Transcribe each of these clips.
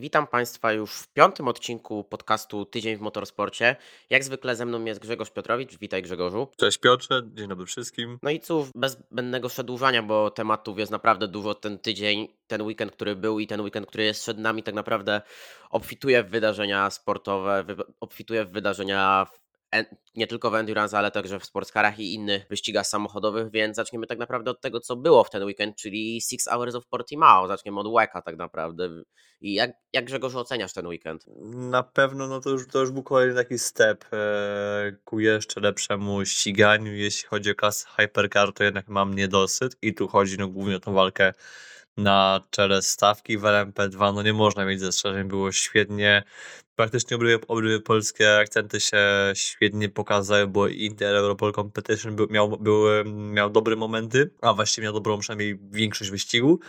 Witam Państwa już w piątym odcinku podcastu Tydzień w Motorsporcie. Jak zwykle ze mną jest Grzegorz Piotrowicz. Witaj Grzegorzu. Cześć Piotrze, dzień dobry wszystkim. No i cóż, bez zbędnego przedłużania, bo tematów jest naprawdę dużo. Ten tydzień, ten weekend, który był i ten weekend, który jest przed nami, tak naprawdę obfituje w wydarzenia sportowe, obfituje w wydarzenia nie tylko w endurance, ale także w sportscarach i innych wyścigach samochodowych, więc zaczniemy tak naprawdę od tego, co było w ten weekend, czyli Six Hours of Portimao. Zaczniemy od WECA tak naprawdę. I jak, jak Grzegorz oceniasz ten weekend? Na pewno no to, już, to już był kolejny taki step e, ku jeszcze lepszemu ściganiu. Jeśli chodzi o klasę Hypercar, to jednak mam niedosyt i tu chodzi no, głównie o tą walkę na czele stawki w LMP2. No nie można mieć zastrzeżeń, było świetnie praktycznie obydwie, obydwie polskie akcenty się świetnie pokazały, bo Inter Europol Competition był, miał, był, miał dobre momenty, a właściwie miał dobrą przynajmniej większość wyścigu.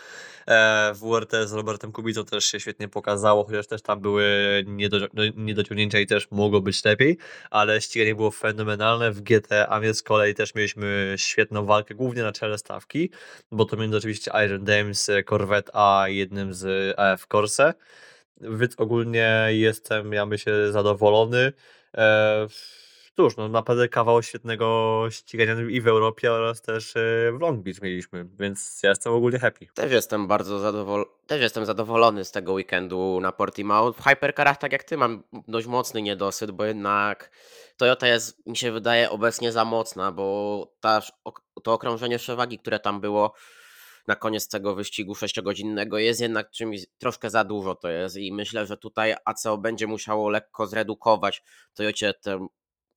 E, WRT z Robertem Kubicą też się świetnie pokazało, chociaż też tam były niedo, no, niedociągnięcia i też mogło być lepiej, ale ściganie było fenomenalne. W GT, a więc z kolei też mieliśmy świetną walkę, głównie na czele stawki, bo to między oczywiście Iron Dames, Corvette a jednym z AF Corse. Więc ogólnie jestem, ja myślę, zadowolony. E, cóż, no naprawdę kawał świetnego ścigania i w Europie oraz też e, w Long Beach mieliśmy, więc ja jestem ogólnie happy. Też jestem bardzo zadowolony. Też jestem zadowolony z tego weekendu na Portimao. W hypercarach, tak jak ty, mam dość mocny niedosyt, bo jednak Toyota jest, mi się wydaje, obecnie za mocna, bo ta, to okrążenie przewagi, które tam było, na koniec tego wyścigu sześciogodzinnego jest jednak czymś troszkę za dużo to jest i myślę, że tutaj ACO będzie musiało lekko zredukować Toyocie te,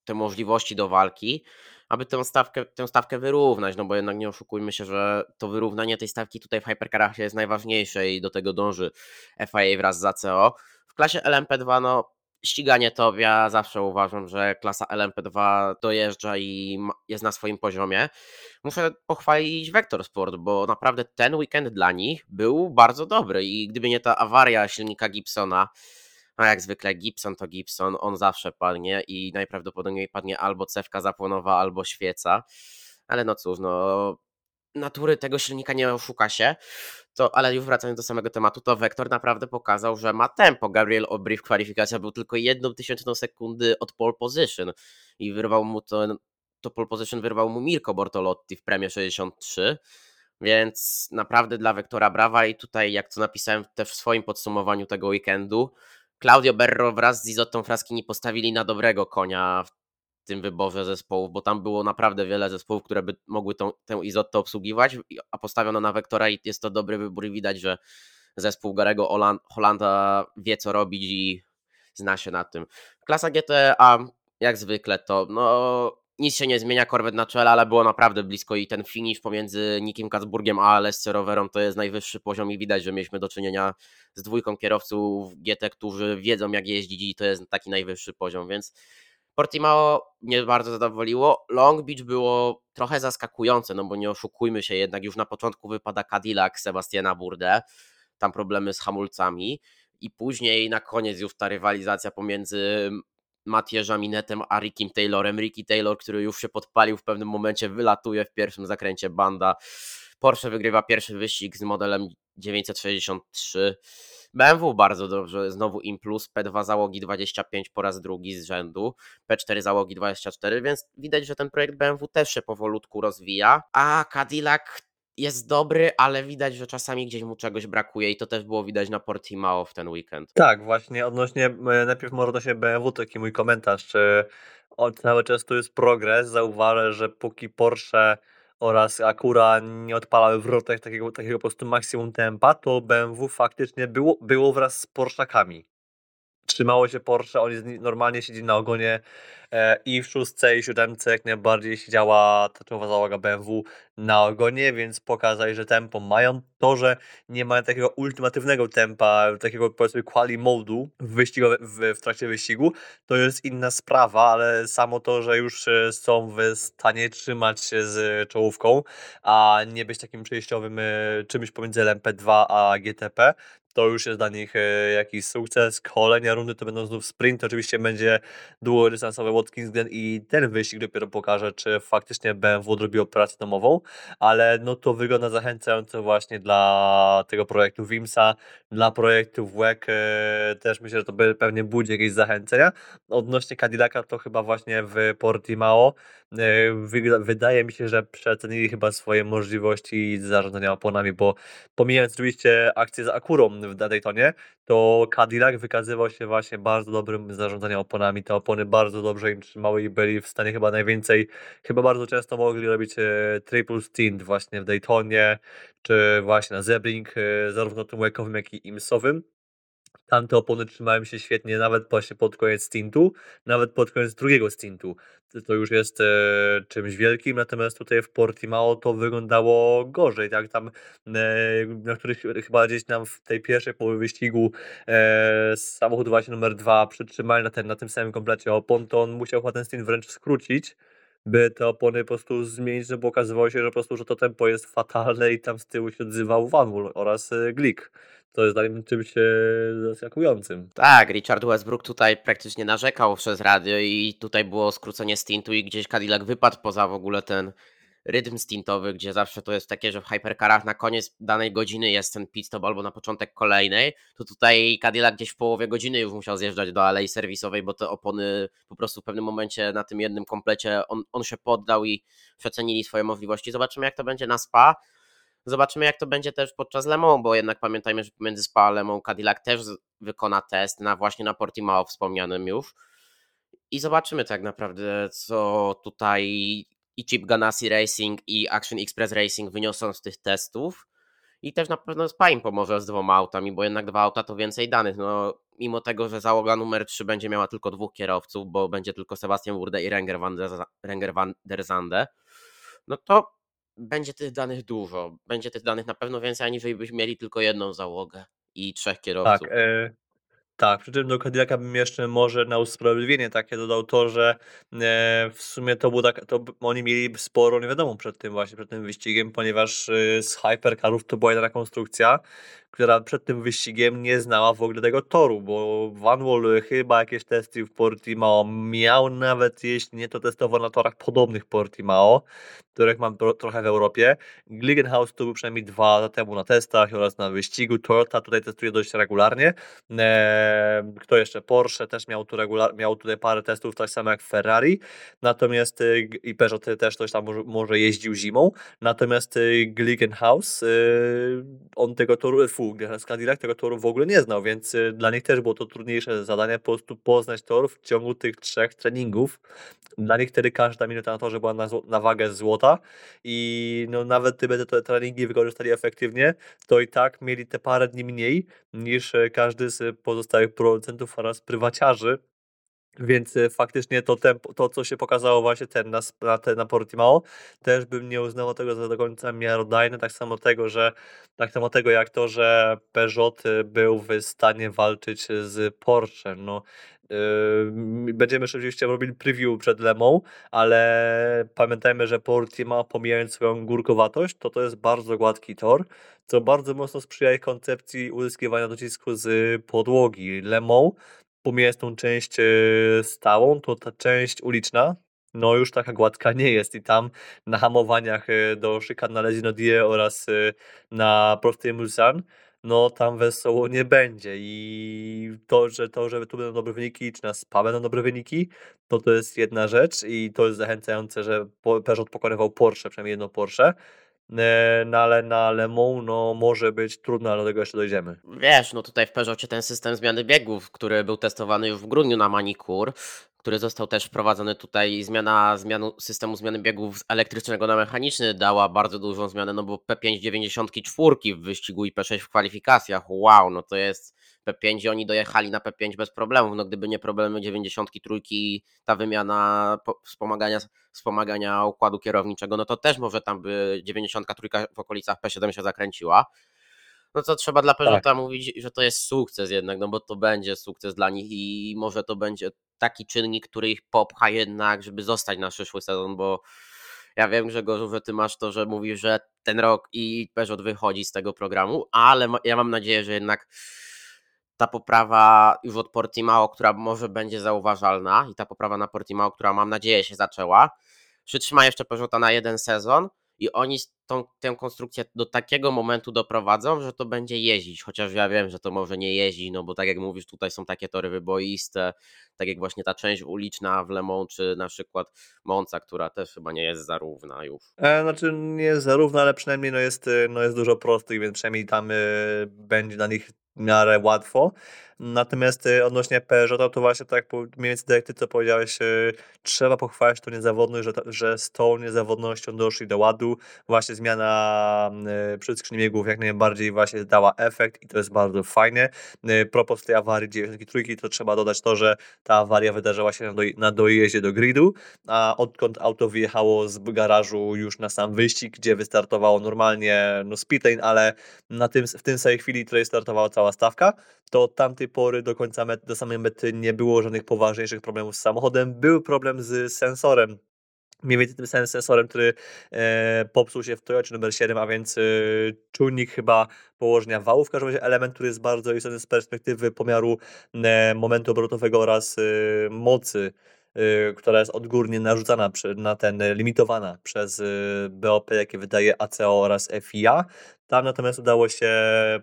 te możliwości do walki, aby tę stawkę, tę stawkę wyrównać, no bo jednak nie oszukujmy się, że to wyrównanie tej stawki tutaj w Hypercarach jest najważniejsze i do tego dąży FIA wraz z ACO. W klasie LMP2 no ściganie to ja zawsze uważam, że klasa LMP2 dojeżdża i jest na swoim poziomie. Muszę pochwalić Vector Sport, bo naprawdę ten weekend dla nich był bardzo dobry i gdyby nie ta awaria silnika Gibsona, no jak zwykle Gibson to Gibson, on zawsze padnie i najprawdopodobniej padnie albo cewka zapłonowa, albo świeca. Ale no cóż, no natury tego silnika nie oszuka się. To, ale już wracając do samego tematu, to Vector naprawdę pokazał, że ma tempo. Gabriel Obry w kwalifikacjach był tylko jedną tysięczną sekundy od pole position i wyrwał mu to, to pole position wyrwał mu Mirko Bortolotti w premie 63. Więc naprawdę dla Vectora brawa i tutaj, jak to napisałem też w swoim podsumowaniu tego weekendu, Claudio Berro wraz z Izotą Fraskini postawili na dobrego konia w tym wyborze zespołów, bo tam było naprawdę wiele zespołów, które by mogły tą, tę Izotę obsługiwać, a postawiono na Wektora i jest to dobry wybór i widać, że zespół Garego Holanda wie co robić i zna się na tym. Klasa GTA jak zwykle to no nic się nie zmienia, Corvette na czele, ale było naprawdę blisko i ten finish pomiędzy Nikim Katzburgiem a Alessio Rowerą to jest najwyższy poziom i widać, że mieliśmy do czynienia z dwójką kierowców GT, którzy wiedzą jak jeździć i to jest taki najwyższy poziom, więc Portimao mnie bardzo zadowoliło. Long Beach było trochę zaskakujące, no bo nie oszukujmy się, jednak już na początku wypada Cadillac Sebastiana Burde, tam problemy z hamulcami i później na koniec już ta rywalizacja pomiędzy Matieżem Minetem a Rickiem Taylorem. Ricky Taylor, który już się podpalił w pewnym momencie, wylatuje w pierwszym zakręcie banda. Porsche wygrywa pierwszy wyścig z modelem 963 BMW bardzo dobrze, znowu im plus, P2 załogi 25 po raz drugi z rzędu, P4 załogi 24, więc widać, że ten projekt BMW też się powolutku rozwija, a Cadillac jest dobry, ale widać, że czasami gdzieś mu czegoś brakuje i to też było widać na Portimao w ten weekend. Tak, właśnie odnośnie, e, najpierw może odnośnie BMW, taki mój komentarz, czy cały czas tu jest progres, zauważę, że póki Porsche oraz Acura nie odpalały w rotach takiego, takiego po prostu maksimum tempa, to BMW faktycznie było, było wraz z Porszakami trzymało się Porsche, on jest, normalnie siedzi na ogonie e, i w szóstce i siódemce jak najbardziej siedziała ta czołowa załoga BMW na ogonie, więc pokazali, że tempo mają. To, że nie mają takiego ultimatywnego tempa, takiego powiedzmy quali modu w, w, w trakcie wyścigu, to jest inna sprawa, ale samo to, że już e, są w stanie trzymać się z czołówką, a nie być takim przejściowym e, czymś pomiędzy LMP2 a GTP, to już jest dla nich e, jakiś sukces. Kolejne rundy to będą znów sprint. Oczywiście będzie długodystansowy Watkins Glen i ten wyścig dopiero pokaże, czy faktycznie BMW odrobiło pracę domową, ale no to wygląda zachęcająco właśnie dla tego projektu Wimsa, dla projektu WEC e, też myślę, że to pewnie budzi jakieś zachęcenia. Odnośnie Cadillaca to chyba właśnie w Portimao wydaje mi się, że przecenili chyba swoje możliwości zarządzania oponami, bo pomijając oczywiście akcję z Akurą w Daytonie, to Cadillac wykazywał się właśnie bardzo dobrym zarządzaniem oponami. Te opony bardzo dobrze im trzymały i byli w stanie chyba najwięcej, chyba bardzo często mogli robić e, triple stint właśnie w Daytonie, czy właśnie na Zebring, e, zarówno tym łekowym, jak i imsowym. Tamte opony trzymają się świetnie, nawet właśnie pod koniec stintu, nawet pod koniec drugiego stintu. To już jest e, czymś wielkim, natomiast tutaj w Portimao to wyglądało gorzej, tak tam e, na których chyba gdzieś tam w tej pierwszej połowie wyścigu e, samochód właśnie numer dwa przytrzymali na, ten, na tym samym komplecie opon, to on musiał chyba ten stint wręcz skrócić, by te opony po prostu zmienić, no bo okazywało się, że po prostu, że to tempo jest fatalne i tam z tyłu się odzywał Vanwall oraz e, Glick. To jest dla czymś e, zaskakującym. Tak, Richard Westbrook tutaj praktycznie narzekał przez radio i tutaj było skrócenie stintu i gdzieś Cadillac wypadł poza w ogóle ten rytm stintowy, gdzie zawsze to jest takie, że w hypercarach na koniec danej godziny jest ten pit stop albo na początek kolejnej, to tutaj Cadillac gdzieś w połowie godziny już musiał zjeżdżać do alei serwisowej, bo te opony po prostu w pewnym momencie na tym jednym komplecie on, on się poddał i przecenili swoje możliwości. Zobaczymy jak to będzie na SPA. Zobaczymy, jak to będzie też podczas Le Mans, bo jednak pamiętajmy, że pomiędzy Spa a Le Mans Cadillac też wykona test na właśnie na Portimao wspomnianym już. I zobaczymy tak naprawdę, co tutaj i Chip Ganassi Racing i Action Express Racing wyniosą z tych testów. I też na pewno im pomoże z dwoma autami, bo jednak dwa auta to więcej danych. No, mimo tego, że załoga numer 3 będzie miała tylko dwóch kierowców, bo będzie tylko Sebastian Wurde i Renger van der, Renger van der Zande, no to będzie tych danych dużo. Będzie tych danych na pewno więcej, aniżeli byśmy mieli tylko jedną załogę i trzech Tak, kierowców. e, tak, przy czym do Cadillaca bym jeszcze może na usprawiedliwienie takie dodał to, że e, w sumie to było tak, to oni mieli sporo nie wiadomo przed tym właśnie, przed tym wyścigiem, ponieważ e, z hypercarów to była jedna konstrukcja, która przed tym wyścigiem nie znała w ogóle tego toru, bo Van Wall chyba jakieś testy w Portimao miał nawet, jeśli nie to testował na torach podobnych Portimao, których mam trochę w Europie. Glickenhaus to był przynajmniej dwa lata temu na testach oraz na wyścigu. Toyota tutaj testuje dość regularnie. Eee, kto jeszcze? Porsche też miał, tu regular, miał tutaj parę testów, tak samo jak Ferrari. Natomiast y, i Peugeot też coś tam może, jeździł zimą. Natomiast y, Glickenhaus, y, on tego toru, fu, Cadillac tego toru w ogóle nie znał, więc dla nich też było to trudniejsze zadanie, po prostu poznać tor w ciągu tych trzech treningów. Dla nich wtedy każda minuta na torze była na, na wagę złota i no nawet gdyby te treningi wykorzystali efektywnie, to i tak mieli te parę dni mniej niż e, każdy z pozostałych producentów oraz prywaciarzy. Więc e, faktycznie to, tempo, to, co się pokazało właśnie ten na, na, na Portimao, też bym nie uznał tego za do końca miarodajne. Tak samo tego, że tak samo tego jak to, że Peugeot e, był w stanie walczyć z Porsche. No, Yy, będziemy oczywiście robili preview przed Lemą, ale pamiętajmy, że Portima pomijając swoją górkowatość, to to jest bardzo gładki tor, co bardzo mocno sprzyja koncepcji uzyskiwania docisku z podłogi. Lemą, pomijając tą część e, stałą, to ta część uliczna, no już taka gładka nie jest i tam na hamowaniach e, do szykan na Lezinodie oraz e, na prostej Mulsan no tam wesoło nie będzie. I to, że to, że tu będą dobre wyniki, czy na SPA będą dobre wyniki, to to jest jedna rzecz i to jest zachęcające, że Peugeot pokonywał Porsche, przynajmniej jedno Porsche, no ale na Le Mans no, może być trudno, ale do tego jeszcze dojdziemy. Wiesz, no tutaj w Peugeotie ten system zmiany biegów, który był testowany już w grudniu na Manikur, który został też wprowadzony tutaj. Zmiana zmianu, systemu zmiany biegów z elektrycznego na mechaniczny dała bardzo dużą zmianę, no bo P5 94 w wyścigu i P6 w kwalifikacjach. Wow, no to jest P5 i oni dojechali na P5 bez problemów. No gdyby nie problemy 93 i ta wymiana wspomagania, wspomagania układu kierowniczego, no to też może tam by 93 w okolicach P7 się zakręciła no to trzeba dla Peugeota tak. mówić, że to jest sukces jednak, no bo to będzie sukces dla nich i może to będzie taki czynnik, który ich popcha jednak, żeby zostać na przyszły sezon, bo Ja wiem, Grzegorzu, że ty masz to, że mówisz, że ten rok i Peugeot wychodzi z tego programu, ale ja mam nadzieję, że jednak ta poprawa już od Portimao, która może będzie zauważalna i ta poprawa na Portimao, która mam nadzieję się zaczęła, przytrzyma jeszcze Peugeota na jeden sezon i oni tą, tę konstrukcję do takiego momentu doprowadzą, że to będzie jeździć, chociaż ja wiem, że to może nie jeździ, no bo tak jak mówisz, tutaj są takie tory wyboiste, tak jak właśnie ta część uliczna w Le Mans, czy na przykład Monza, która też chyba nie jest zarówna już. E, znaczy nie jest zarówna, ale przynajmniej no jest, no jest dużo prostych, więc przynajmniej tam y, będzie na nich miarę łatwo. Natomiast y, odnośnie Peugeota, to właśnie tak mniej więcej tak jak ty co powiedziałeś, trzeba pochwalić tą niezawodność, że, że z tą niezawodnością doszli do ładu. Właśnie zmiana y, przed skrzyni biegów jak najbardziej właśnie dała efekt i to jest bardzo fajnie. Propos tej awarii 93, to trzeba dodać to, że ta awaria wydarzyła się na, do, na dojeździe do gridu, a odkąd auto wyjechało z garażu już na sam wyścig, gdzie wystartowało normalnie no speedlane, ale na tym, w tym samej chwili, w której startowała cała stawka, to od tamtej pory do końca do samej mety nie było żadnych poważniejszych problemów z samochodem. Był problem z sensorem mniej więcej tym samym sensorem, który e, popsuł się w Toyocie numer 7, a więc e, czujnik chyba położenia wałów, w każdym razie element, który jest bardzo istotny z perspektywy pomiaru e, momentu obrotowego oraz e, mocy Y, która jest odgórnie narzucana na ten, y, limitowana przez BOP, jakie wydaje ACO oraz FIA. Tam natomiast udało się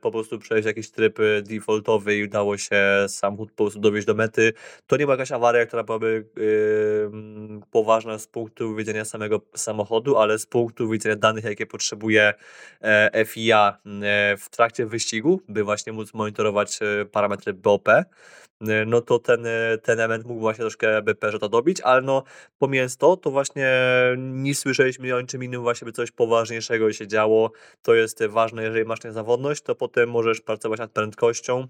po prostu przejść jakiś tryb defaultowy i udało się samochód po prostu dowieść do mety. To nie była jakaś awaria, która byłaby yy, poważna z punktu widzenia samego samochodu, ale z punktu widzenia danych, jakie potrzebuje e, FIA e, w trakcie wyścigu, by właśnie móc monitorować e, parametry BOP. Y, no to ten, y, ten element mógł właśnie troszkę by Peugeota dobić, ale no pomijając to, to właśnie nie słyszeliśmy o niczym innym właśnie by coś poważniejszego się działo. To jest ważne, jeżeli masz niezawodność, to potem możesz pracować nad prędkością,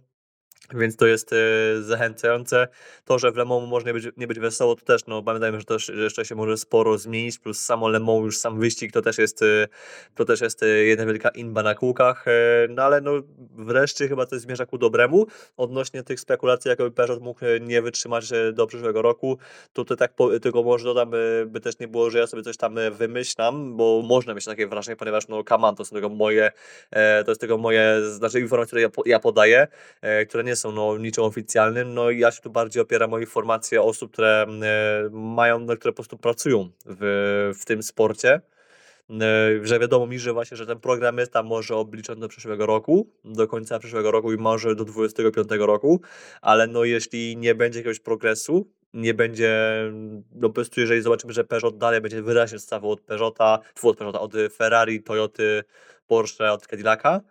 więc to jest e, zachęcające. To, że w Lemonu może nie być, nie być wesoło, to też, no pamiętajmy, że, też, że jeszcze się może sporo zmienić, plus samo Lemon, już sam wyścig, to też jest, e, to też jest e, jedna wielka inba na kółkach, no ale no wreszcie chyba to zmierza ku dobremu. Odnośnie tych spekulacji, jakoby Peugeot mógł nie wytrzymać do przyszłego roku, to, tak po, tylko może dodam, by też nie było, że ja sobie coś tam wymyślam, bo można mieć takie wrażenie, ponieważ no on, to są tylko moje, to jest tylko moje, znaczy informacje, które ja, ja podaję, które nie są no, niczym oficjalnym. No i ja się tu bardziej opieram o informacje osób, które e, mają, no, które po prostu pracują w, w tym sporcie. E, że wiadomo mi, że właśnie, że ten program jest tam może obliczony do przyszłego roku, do końca przyszłego roku i może do 25 roku, ale no jeśli nie będzie jakiegoś progresu, nie będzie, no po prostu jeżeli zobaczymy, że Peugeot dalej będzie wyraźnie odstawał od Peugeota, od Peugeota, od Ferrari, Toyoty, Porsche, od Cadillaca,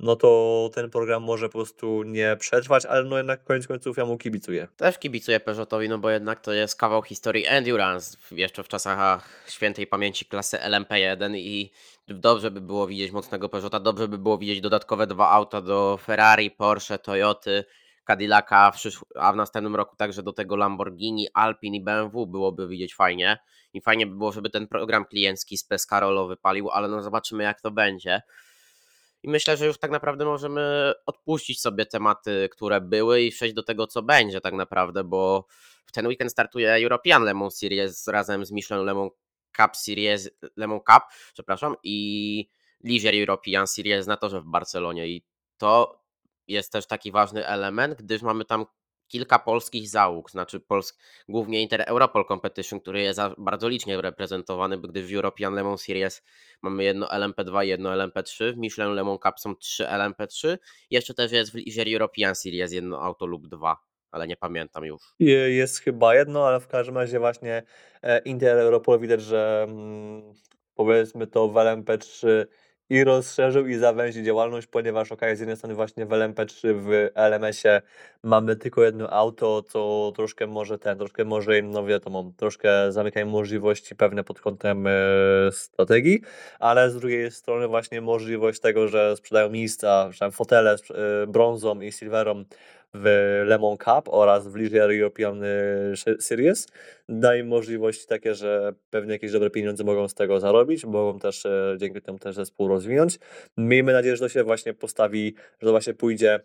no to ten program może po prostu nie przetrwać, ale no jednak koniec końców ja mu kibicuję. Też kibicuję Peugeotowi, no bo jednak to jest kawał historii endurance, jeszcze w czasach świętej pamięci klasy LMP1 i dobrze by było widzieć mocnego Peugeota, dobrze by było widzieć dodatkowe dwa auta do Ferrari, Porsche, Toyoty, Cadillaca, a w następnym roku także do tego Lamborghini, Alpine i BMW byłoby widzieć fajnie. I fajnie by było, żeby ten program kliencki z Pescarolo wypalił, ale no zobaczymy jak to będzie. I myślę, że już tak naprawdę możemy odpuścić sobie tematy, które były i przejść do tego, co będzie tak naprawdę, bo w ten weekend startuje European Lemon Series razem z Michelin Lemon Cup Series, Lemon Cup, przepraszam, i Leisure European Series na torze w Barcelonie. I to jest też taki ważny element, gdyż mamy tam kilka polskich załóg, znaczy Pols głównie Inter Europol Competition, który jest bardzo licznie reprezentowany, gdyż w European Lemon Series mamy jedno LMP2 i jedno LMP3, w Michelin Lemon Cup są trzy LMP3, jeszcze też jest w Ligier European Series jedno auto lub dwa, ale nie pamiętam już. Jest chyba jedno, ale w każdym razie właśnie e, Inter Europol widać, że mm, powiedzmy to w LMP3 i rozszerzył i zawęził działalność, ponieważ ok, z jednej strony właśnie w LMP3 w LMS-ie mamy tylko jedno auto, co troszkę może ten, troszkę może im, no wiadomo, troszkę zamykają możliwości pewne pod kątem e, strategii, ale z drugiej strony właśnie możliwość tego, że sprzedają miejsca, że fotele e, brązą i silverą w Lemon Cup oraz w Leisure European y, Series daje możliwości takie, że pewnie jakieś dobre pieniądze mogą z tego zarobić, mogą też e, dzięki temu też zespół rozwinąć. Miejmy nadzieję, że to się właśnie postawi, że to właśnie pójdzie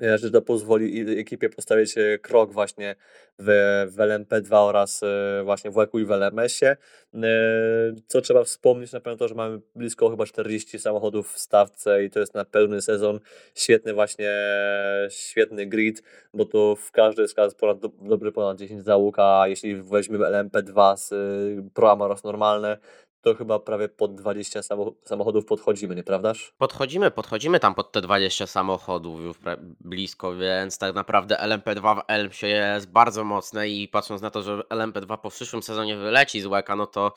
że to pozwoli ekipie postawić e, krok właśnie w, w LMP2 oraz e, właśnie w WEC-u i w LMS-ie. E, co trzeba wspomnieć na pewno to, że mamy blisko chyba 40 samochodów w stawce i to jest na pełny sezon. Świetny właśnie, świetny grid, bo to w każdej z klas ponad, dobry ponad 10 załóg, a jeśli weźmiemy LMP2 z Pro oraz normalne, to chyba prawie pod 20 samochodów podchodzimy, nieprawdaż? Podchodzimy, podchodzimy tam pod te 20 samochodów już blisko, więc tak naprawdę LMP2 w Elmsie jest bardzo mocne i patrząc na to, że LMP2 po przyszłym sezonie wyleci z łeka, no to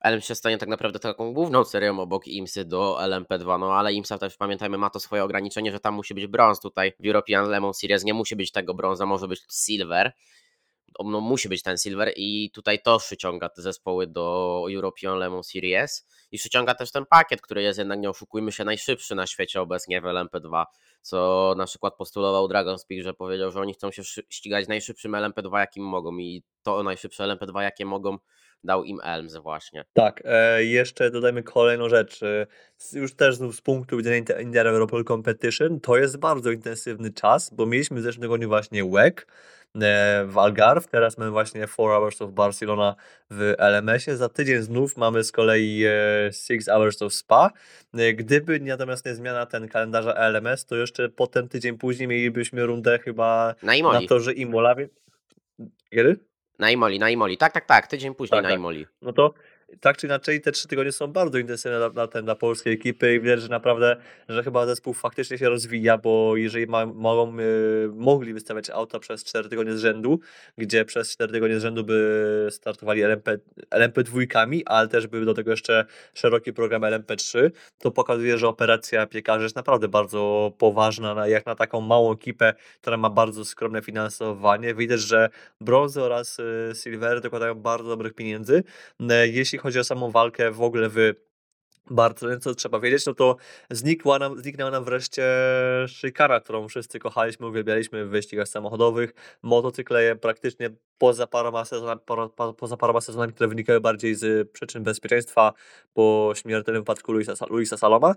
Elm się stanie tak naprawdę taką główną serią obok IMSy do LMP2, no ale IMSA też pamiętajmy ma to swoje ograniczenie, że tam musi być brąz tutaj w European Lemon Series, nie musi być tego brąza, może być silver, no, musi być ten silver i tutaj to przyciąga te zespoły do European Lemon Series i przyciąga też ten pakiet, który jest jednak, nie oszukujmy się, najszybszy na świecie obecnie w LMP2, co na przykład postulował Dragon Speak, że powiedział, że oni chcą się ścigać najszybszym LMP2 jakim mogą i to najszybsze LMP2 jakie mogą dał im Elms właśnie. Tak, e, jeszcze dodajmy kolejną rzecz. E, już też z punktu widzenia Indian European Competition to jest bardzo intensywny czas, bo mieliśmy w zeszłym tygodniu właśnie WEC, w Algarve. Teraz mamy właśnie 4 Hours of Barcelona w LMS-ie. Za tydzień znów mamy z kolei 6 e, Hours of Spa. E, gdyby natomiast nie zmiana ten kalendarza LMS, to jeszcze potem tydzień później mielibyśmy rundę chyba na, Imoli. na torze Imola. Kiedy? Na Imoli, na Imoli. Tak, tak, tak. Tydzień później tak, na tak. Imoli. No to tak czy inaczej te trzy tygodnie są bardzo intensywne dla, dla, ten, dla polskiej ekipy i widać, że naprawdę, że chyba zespół faktycznie się rozwija, bo jeżeli ma, mogą, y, mogli wystawiać auta przez 4 tygodnie z rzędu, gdzie przez 4 tygodnie z rzędu by startowali LMP, LMP dwójkami, ale też by do tego jeszcze szeroki program LMP3, to pokazuje, że operacja piekarzy jest naprawdę bardzo poważna, jak na taką małą ekipę, która ma bardzo skromne finansowanie. Widać, że brązy oraz y, silvery dokładają bardzo dobrych pieniędzy. Jeśli chodzi o samą walkę w ogóle w Barcelonie, co trzeba wiedzieć, no to znikła nam, zniknęła nam wreszcie szykara, którą wszyscy kochaliśmy, uwielbialiśmy w wyścigach samochodowych. Motocykle praktycznie poza paroma sezonami, poza paroma sezonami, które wynikały bardziej z przyczyn bezpieczeństwa po śmiertelnym wypadku Luisa, Luisa Saloma,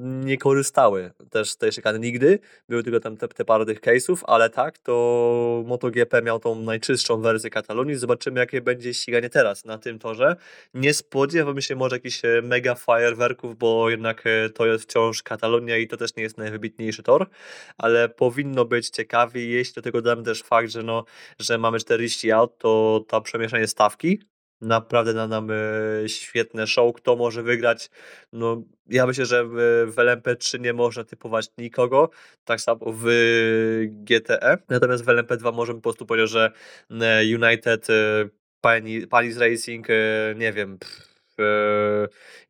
nie korzystały też z tej szykany nigdy. Były tylko tam te, te parę tych case'ów, ale tak, to MotoGP miał tą najczystszą wersję Katalonii. Zobaczymy, jakie będzie ściganie teraz na tym torze. Nie spodziewamy się może jakichś e, mega fajerwerków, bo jednak e, to jest wciąż Katalonia i to też nie jest najwybitniejszy tor, ale powinno być ciekawie, jeśli do tego dodam też fakt, że, no, że mamy 40 aut, to to przemieszanie stawki naprawdę da nam e, świetne show. Kto może wygrać? No, ja myślę, że w, w LMP3 nie można typować nikogo, tak samo w GTE. Natomiast w LMP2 możemy po prostu powiedzieć, że e, United, Panis Racing, nie wiem, pff,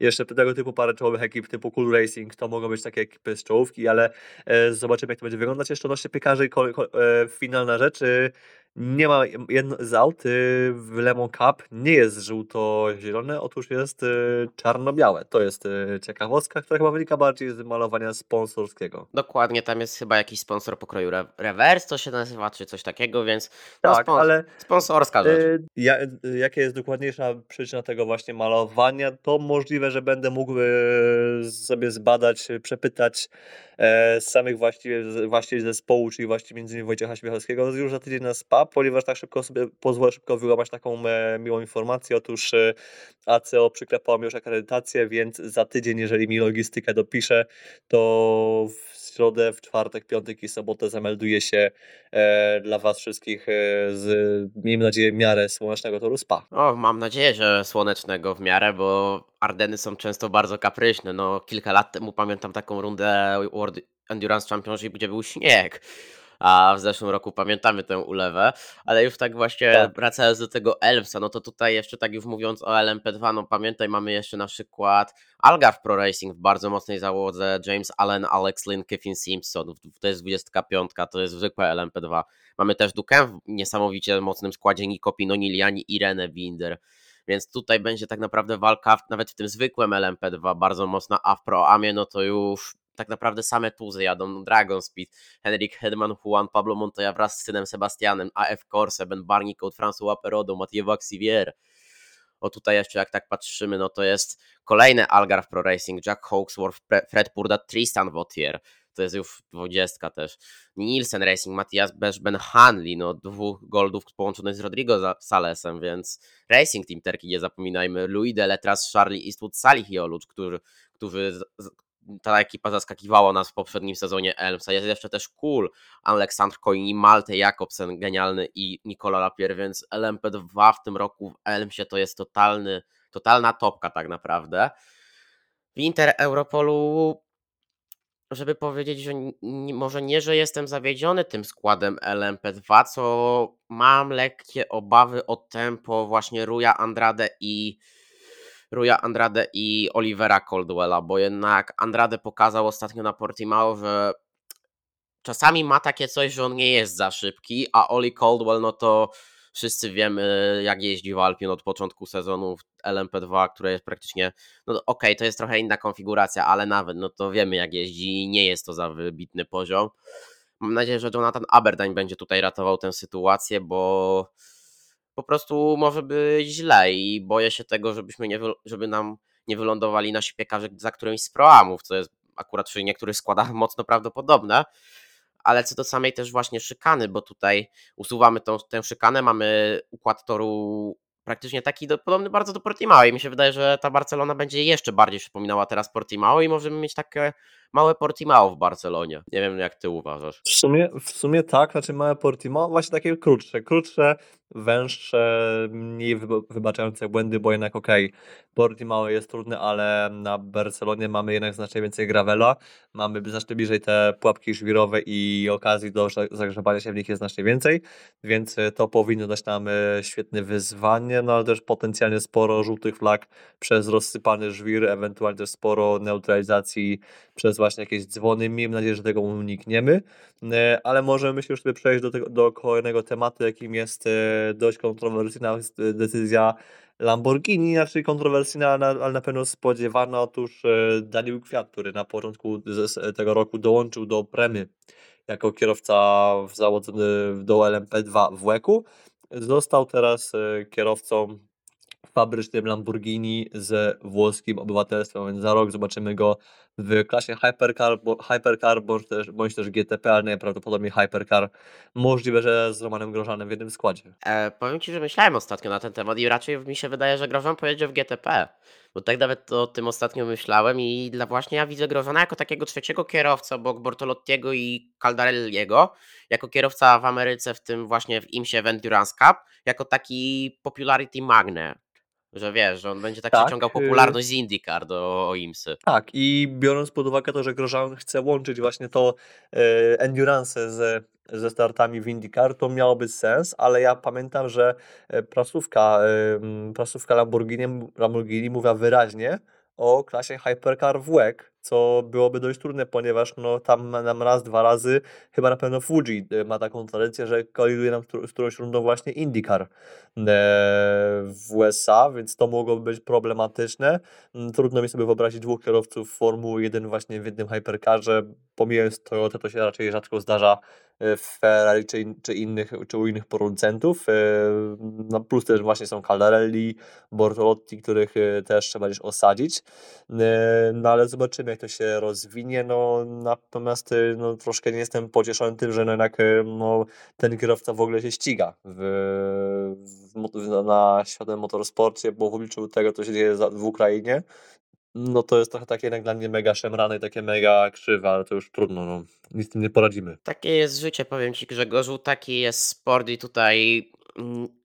jeszcze tego typu parę czołowych ekip typu Cool Racing, to mogą być takie ekipy z czołówki, ale e, zobaczymy jak to będzie wyglądać. Jeszcze odnośnie piekarzy, e, finalna rzecz. Nie ma jedno z aut w Lemon Cup nie jest żółto-zielone, otóż jest czarno-białe. To jest ciekawostka, która chyba wynika bardziej z malowania sponsorskiego. Dokładnie, tam jest chyba jakiś sponsor pokroju Reverse, to się nazywa, czy coś takiego, więc no, tak, spons ale sponsorska rzecz. Ja, jakie jest dokładniejsza przyczyna tego właśnie malowania, to możliwe, że będę mógł sobie zbadać, przepytać z samych właściwie, właściwie zespołu, czyli właściwie między innymi Wojciecha Śmiechowskiego już za tydzień na SPA, ponieważ tak szybko sobie pozwolę szybko wyłamać taką e, miłą informację. Otóż e, ACO przyklepało mi już akredytację, więc za tydzień, jeżeli mi logistykę dopisze, to w środę, w czwartek, piątek i sobotę zamelduje się e, dla Was wszystkich e, z, miejmy nadzieję, w miarę słonecznego toru SPA. O, mam nadzieję, że słonecznego w miarę, bo Ardeny są często bardzo kapryśne. No, kilka lat temu pamiętam taką rundę World Endurance Championship, gdzie był śnieg a w zeszłym roku pamiętamy tę ulewę, ale już tak właśnie tak. wracając do tego Elmsa, no to tutaj jeszcze tak już mówiąc o LMP2, no pamiętaj, mamy jeszcze na przykład Algarve Pro Racing w bardzo mocnej załodze, James Allen, Alex Lynn, Kevin Simpson, to jest 25, to jest zwykłe LMP2. Mamy też Dukę w niesamowicie mocnym składzie, Nico Pinoniliani i Irene Winder. Więc tutaj będzie tak naprawdę walka nawet w tym zwykłym LMP2 bardzo mocna, a w Pro Amie no to już tak naprawdę same tuzy jadą, Dragon Speed, Henrik Hedman, Juan Pablo Montoya wraz z synem Sebastianem, AF Corse, Ben Barnicoat, François Perodo, Mathieu Vaxivier. O tutaj jeszcze jak tak patrzymy, no to jest kolejny Algarve Pro Racing, Jack Hawksworth, Fred Purda, Tristan Vautier. to jest już 20 też. Nielsen Racing, Matthias Besz, Ben Hanley, no dwóch goldów połączonych z Rodrigo Salesem, więc Racing Team Terki, nie zapominajmy, Louis Deletras, Charlie Eastwood, Salih Jolucz, którzy, którzy ta ekipa zaskakiwała nas w poprzednim sezonie Elmsa. Jest jeszcze też Cool, Aleksandr Koini, Malte Jakobsen, genialny i Nikola Lapier, więc LMP2 w tym roku w Elmsie to jest totalny, totalna topka tak naprawdę. W Inter Europolu żeby powiedzieć, że może nie, że jestem zawiedziony tym składem LMP2, co mam lekkie obawy o tempo właśnie Ruja Andrade i Ruja Andrade i Olivera Coldwella, bo jednak Andrade pokazał ostatnio na Portimao, że czasami ma takie coś, że on nie jest za szybki, a Oli Coldwell, no to wszyscy wiemy, jak jeździ w Alpin od początku sezonu w LMP2, które jest praktycznie, no okej, okay, to jest trochę inna konfiguracja, ale nawet, no to wiemy, jak jeździ i nie jest to za wybitny poziom. Mam nadzieję, że Jonathan Aberdeen będzie tutaj ratował tę sytuację, bo po prostu może być źle i boję się tego, żebyśmy nie, żeby nam nie wylądowali nasi piekarze za którymś z proamów, co jest akurat przy niektórych składach mocno prawdopodobne, ale co do samej też właśnie szykany, bo tutaj usuwamy tą, tę szykanę, mamy układ toru praktycznie taki do, podobny bardzo do Portimao i mi się wydaje, że ta Barcelona będzie jeszcze bardziej przypominała teraz Portimao i możemy mieć takie małe Portimao w Barcelonie. Nie wiem jak ty uważasz. W sumie, w sumie tak, znaczy małe Portimao, właśnie takie krótsze, krótsze, węższe, mniej wybaczające błędy, bo jednak okej, okay, Portimao jest trudny, ale na Barcelonie mamy jednak znacznie więcej gravela, mamy znacznie bliżej te pułapki żwirowe i okazji do zagrzebania się w nich jest znacznie więcej, więc to powinno dać nam e, świetne wyzwanie, no ale też potencjalnie sporo żółtych flag przez rozsypany żwir, ewentualnie też sporo neutralizacji przez właśnie jakieś dzwony. Miejmy nadzieję, że tego unikniemy, e, ale możemy myślę już sobie przejść do, tego, do kolejnego tematu, jakim jest e, dość kontrowersyjna decyzja Lamborghini, znaczy kontrowersyjna, ale na pewno spodziewana. Otóż e, Daniel Kwiat, który na początku tego roku dołączył do Premy jako kierowca założony do LMP2 w WEC-u, został teraz kierowcą fabrycznym Lamborghini z włoskim obywatelstwem, więc za rok zobaczymy go w klasie Hypercar, hypercar bądź, też, bądź też GTP, ale najprawdopodobniej Hypercar. Możliwe, że z Romanem Grożanem w jednym składzie. E, powiem Ci, że myślałem ostatnio na ten temat i raczej mi się wydaje, że Grożan pojedzie w GTP. Bo tak nawet o tym ostatnio myślałem i dla właśnie ja widzę Grożana jako takiego trzeciego kierowcę obok Bortolottiego i Caldarelliego, jako kierowca w Ameryce, w tym właśnie w IMSie w Endurance Cup, jako taki popularity magnet że wiesz, że on będzie tak, tak przeciągał y popularność z IndyCar do IMSy. Tak, i biorąc pod uwagę to, że Grosjean chce łączyć właśnie to e, endurance ze, ze startami w IndyCar, to miałoby sens, ale ja pamiętam, że e, prasówka, e, prasówka Lamborghini, Lamborghini mówiła wyraźnie o klasie Hypercar w WEC, co byłoby dość trudne, ponieważ no, tam nam raz, dwa razy, chyba na pewno Fuji e, ma taką tradycję, że koliduje nam z którąś rundą właśnie IndyCar e, w USA, więc to mogłoby być problematyczne. Mm, trudno mi sobie wyobrazić dwóch kierowców Formuły 1 właśnie w jednym Hypercarze, pomijając Toyota, to się raczej rzadko zdarza e, w Ferrari czy, czy, innych, czy u innych producentów. No plus też właśnie są Caldarelli, Bortolotti, których też trzeba gdzieś osadzić. No ale zobaczymy jak to się rozwinie, no natomiast y, no, troszkę nie jestem pocieszony tym, że no, jednak y, no, ten kierowca w ogóle się ściga w, w, na światowym motorsporcie, bo w obliczu tego, co się dzieje w Ukrainie, no to jest trochę takie jednak dla mnie mega szemrane i takie mega krzywe, ale to już trudno, no. Nic z tym nie poradzimy. Takie jest życie, powiem Ci Grzegorzu, taki jest sport i tutaj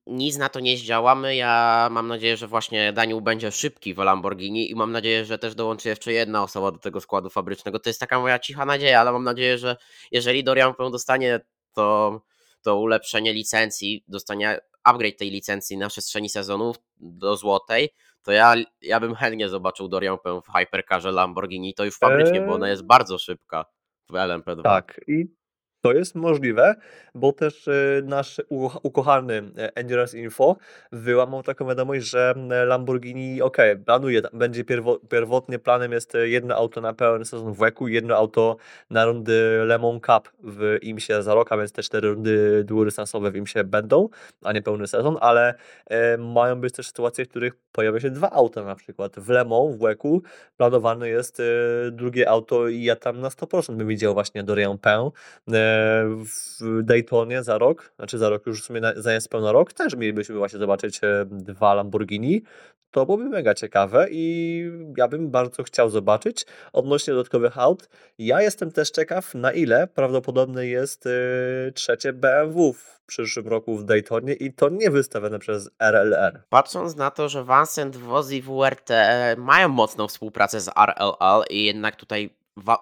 nic na to nie zdziałamy. Ja mam nadzieję, że właśnie Daniel będzie szybki w Lamborghini i mam nadzieję, że też dołączy jeszcze jedna osoba do tego składu fabrycznego. To jest taka moja cicha nadzieja, ale mam nadzieję, że jeżeli Dorian dostanie to, to ulepszenie licencji, dostanie upgrade tej licencji na przestrzeni sezonów do złotej, to ja, ja bym chętnie zobaczył Dorian w Hypercarze Lamborghini, to już fabrycznie, bo ona jest bardzo szybka w LMP2. Tak, i To jest możliwe, bo też, y, nasz ukochany, e, Endurance Info wyłamał taką wiadomość, że, Lamborghini okej, planuje będzie pierwo pierwotnie planem jest, e, jedno auto na pełen sezon w WEC-u, jedno auto na rundy Le Mans Cup w IMSie za rok, a więc te 4 rundy długodystansowe w IMSie będą, a nie pełny sezon, ale, e, mają być też sytuacje, w których pojawią się 2 auta na przykład. W Le Mans w WEC-u planowane jest, e, drugie auto i ja tam na 100% bym widział właśnie Dorian Pę, e, w Daytonie za rok, znaczy za rok już w sumie na za niespełna rok też mielibyśmy właśnie zobaczyć, e, 2 Lamborghini. To byłoby mega ciekawe i ja bym bardzo chciał zobaczyć. Odnośnie dodatkowych aut, ja jestem też ciekaw, na ile prawdopodobne jest, y, trzecie BMW w przyszłym roku w Daytonie i to nie wystawione przez RLR. Patrząc na to, że Vincent Woz i WRT mają mocną współpracę z RLL i jednak tutaj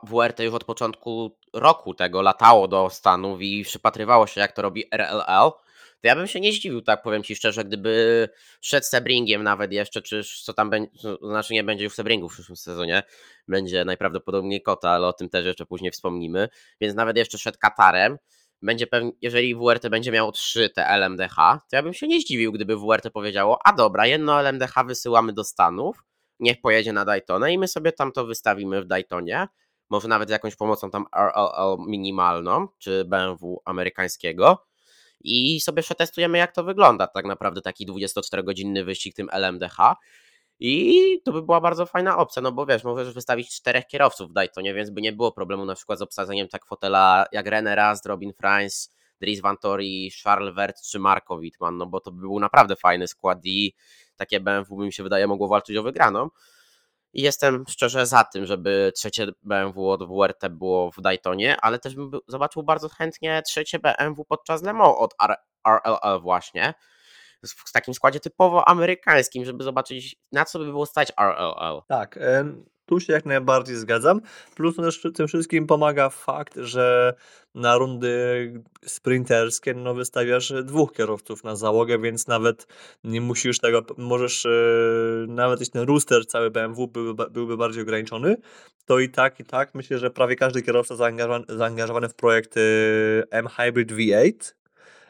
WRT już od początku roku tego latało do Stanów i przypatrywało się, jak to robi RLL, to ja bym się nie zdziwił, tak powiem Ci szczerze, gdyby szedł Sebringiem nawet jeszcze, czy co tam będzie, to znaczy nie będzie już Sebringu w przyszłym sezonie, będzie najprawdopodobniej Kota, ale o tym też jeszcze później wspomnimy, więc nawet jeszcze szedł Katarem, będzie pewnie, jeżeli WRT będzie miało 3 te LMDH, to ja bym się nie zdziwił, gdyby WRT powiedziało, a dobra, jedno LMDH wysyłamy do Stanów, niech pojedzie na Daytona i my sobie tam to wystawimy w Daytonie, może nawet z jakąś pomocą tam RLL minimalną, czy BMW amerykańskiego. I sobie przetestujemy jak to wygląda. Tak naprawdę taki 24-godzinny wyścig tym LMDH i to by była bardzo fajna opcja, no bo wiesz, możesz wystawić czterech kierowców w Daytonie, więc by nie było problemu na przykład z obsadzeniem tak fotela jak René Rast, Robin Franz, Dries Van Tori, Charles Vert czy Marco Wittmann, no bo to by był naprawdę fajny skład i takie BMW mi się wydaje mogło walczyć o wygraną. I jestem szczerze za tym, żeby trzecie BMW od WRT było w Daytonie, ale też bym zobaczył bardzo chętnie trzecie BMW podczas Le Mans od RLL właśnie. W takim składzie typowo amerykańskim, żeby zobaczyć na co by było stać RLL. Tak, tu się jak najbardziej zgadzam. Plus też tym wszystkim pomaga fakt, że na rundy sprinterskie no, wystawiasz dwóch kierowców na załogę, więc nawet nie musisz tego, możesz yy, nawet jeśli ten rooster cały BMW byłby, byłby bardziej ograniczony, to i tak, i tak myślę, że prawie każdy kierowca zaangażowany, zaangażowany w projekt yy, M-Hybrid V8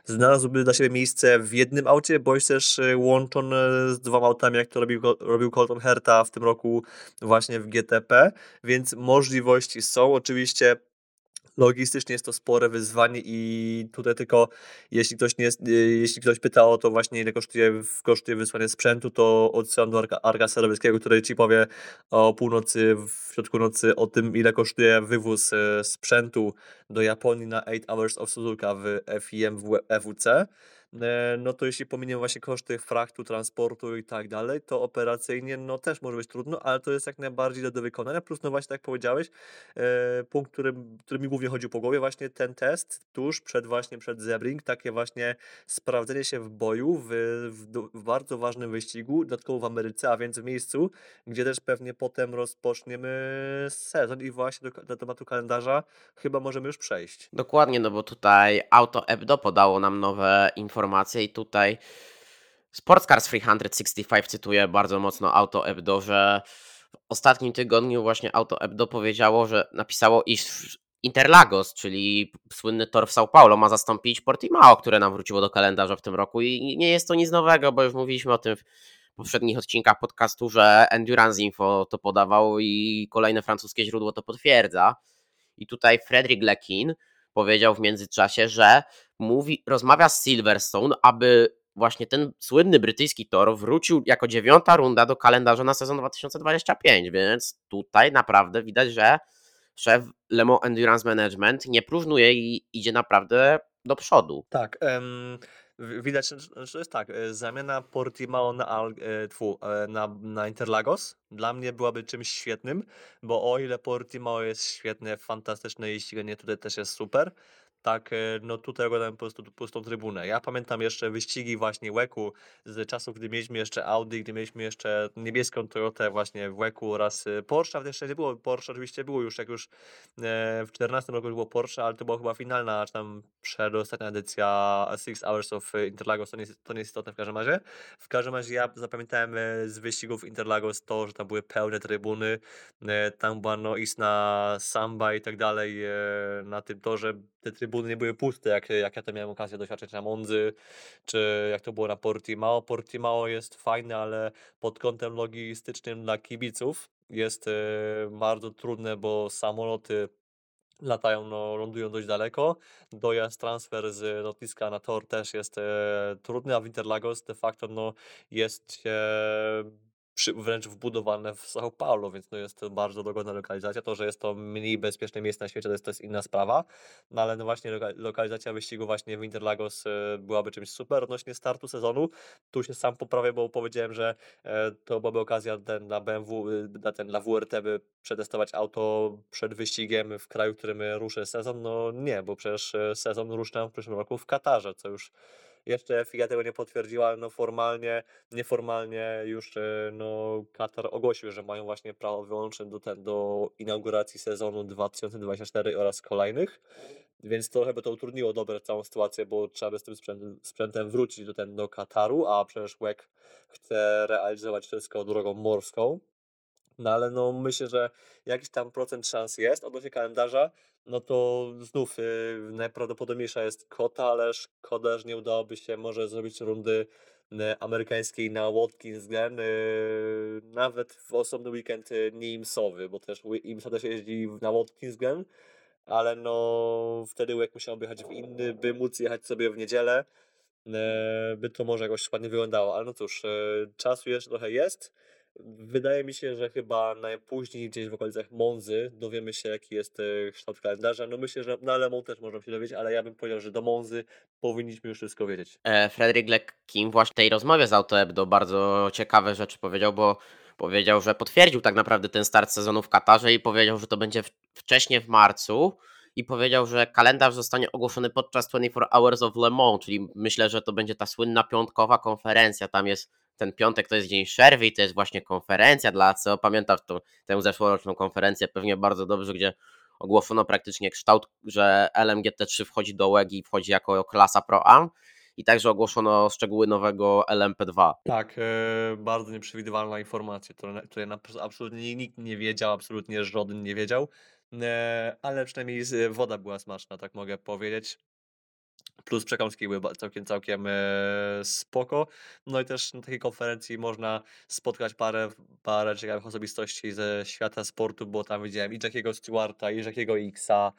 znalazłby dla siebie miejsce w jednym aucie, bądź też y, łączone z dwoma autami, jak to robił, robił Colton Herta w tym roku właśnie w GTP, więc możliwości są. Oczywiście logistycznie jest to spore wyzwanie i tutaj tylko jeśli ktoś, nie, y, jeśli ktoś pyta o to właśnie ile kosztuje, kosztuje wysłanie sprzętu, to odsyłam do Arka, Arka Serobeckiego, który Ci powie o północy, w środku nocy o tym ile kosztuje wywóz y, sprzętu do Japonii na 8 Hours of Suzuka w FIM w EWC. E, no to jeśli pominiemy właśnie koszty fraktu, transportu i tak dalej, to operacyjnie no też może być trudno, ale to jest jak najbardziej do, wykonania, plus no właśnie tak powiedziałeś, e, punkt, który, który mi głównie chodził po głowie, właśnie ten test tuż przed właśnie przed Zebring, takie właśnie sprawdzenie się w boju w, w, w bardzo ważnym wyścigu, dodatkowo w Ameryce, a więc w miejscu, gdzie też pewnie potem rozpoczniemy sezon i właśnie do, do tematu kalendarza chyba możemy już przejść. Dokładnie, no bo tutaj Auto Ebdo podało nam nowe informacje informacje i tutaj Sportscars 365 cytuje bardzo mocno Auto Ebdo, że w ostatnim tygodniu właśnie Auto Ebdo powiedziało, że napisało, iż Interlagos, czyli słynny tor w São Paulo, ma zastąpić Portimao, które nam wróciło do kalendarza w tym roku i nie jest to nic nowego, bo już mówiliśmy o tym w poprzednich odcinkach podcastu, że Endurance Info to podawał i kolejne francuskie źródło to potwierdza. I tutaj Frederick Lekin powiedział w międzyczasie, że mówi, rozmawia z Silverstone, aby właśnie ten słynny brytyjski tor wrócił jako dziewiąta runda do kalendarza na sezon 2025, więc tutaj naprawdę widać, że szef Lemo Endurance Management nie próżnuje i idzie naprawdę do przodu. Tak, widać, że jest tak, e, zamiana Portimao na, e, tfu, e, na, na Interlagos dla mnie byłaby czymś świetnym, bo o ile Portimao jest świetne, fantastyczne i ściganie tutaj też jest super, tak, e, no tutaj oglądałem po prostu pustą trybunę. Ja pamiętam jeszcze wyścigi właśnie Łeku z czasów, gdy mieliśmy jeszcze Audi, gdy mieliśmy jeszcze niebieską Toyotę właśnie w Łeku oraz e, Porsche, ale jeszcze nie było Porsche, oczywiście było już, jak już e, w 14 roku było Porsche, ale to była chyba finalna, czy tam przedostatnia edycja Six Hours of Interlagos, to nie, to nie jest istotne w każdym razie. W każdym razie ja zapamiętałem z wyścigów Interlagos to, że tam były pełne trybuny, tam była no istna samba i tak dalej na tym torze, te trybuny trybuny nie były puste, jak, jak ja to miałem okazję doświadczyć na Mondzy, czy jak to było na Portimao. Portimao jest fajne, ale pod kątem logistycznym dla kibiców jest e, bardzo trudne, bo samoloty latają, no, lądują dość daleko. Dojazd, transfer z lotniska na tor też jest e, trudny, a w Interlagos de facto no, jest e, przy, wręcz wbudowane w São Paulo, więc no, jest to bardzo dogodna lokalizacja. To, że jest to mniej bezpieczne miejsce na świecie, to jest, to jest inna sprawa, no ale no właśnie loka, lokalizacja wyścigu właśnie w Interlagos e, byłaby czymś super odnośnie startu sezonu. Tu się sam poprawię, bo powiedziałem, że e, to byłaby okazja ten, dla BMW, dla, ten, dla WRT, by przetestować auto przed wyścigiem w kraju, w którym ruszy sezon. No nie, bo przecież e, sezon ruszy w przyszłym roku w Katarze, co już jeszcze FIA tego nie potwierdziła, ale no formalnie, nieformalnie już e, no, Katar ogłosił, że mają właśnie prawo wyłączne do, ten, do inauguracji sezonu 2024 oraz kolejnych, więc trochę by to utrudniło dobre całą sytuację, bo trzeba by z tym sprzętem, sprzętem wrócić do, ten, do Kataru, a przecież WEC chce realizować wszystko drogą morską. No ale no myślę, że jakiś tam procent szans jest odnośnie kalendarza, no to znów yy, najprawdopodobniejsza jest kota, ale szkoda, że nie udałoby się może zrobić rundy yy, amerykańskiej na Watkins Glen, yy, nawet w osobny weekend yy, nie IMSowy, bo też IMSA też jeździ na Watkins Glen, ale no wtedy jak musiałby jechać w inny, by móc jechać sobie w niedzielę, by to może jakoś ładnie wyglądało, ale no cóż, czasu jeszcze trochę jest, Wydaje mi się, że chyba najpóźniej gdzieś w okolicach Monzy dowiemy się, jaki jest e, kształt kalendarza. No myślę, że na Le Mans też możemy się dowiedzieć, ale ja bym powiedział, że do Monzy powinniśmy już wszystko wiedzieć. E, Frederick Leckim właśnie w tej rozmowie z AutoEbdo bardzo ciekawe rzeczy powiedział, bo powiedział, że potwierdził tak naprawdę ten start sezonu w Katarze i powiedział, że to będzie wcześniej w marcu i powiedział, że kalendarz zostanie ogłoszony podczas 24 Hours of Le Mans, czyli myślę, że to będzie ta słynna piątkowa konferencja. Tam jest ten piątek to jest dzień przerwy i to jest właśnie konferencja dla co pamiętam tą, tę zeszłoroczną konferencję pewnie bardzo dobrze, gdzie ogłoszono praktycznie kształt, że LMGT3 wchodzi do WEG i wchodzi jako klasa Pro Am i także ogłoszono szczegóły nowego LMP2. Tak, e, bardzo nieprzewidywalna informacja, której absolutnie nikt nie wiedział, absolutnie żaden nie wiedział, e, ale przynajmniej woda była smaczna, tak mogę powiedzieć. Plus przekąski były całkiem, całkiem e, spoko. No i też na takiej konferencji można spotkać parę, parę ciekawych osobistości ze świata sportu, bo tam widziałem i Jackiego Stewarta, i Jackiego Xa.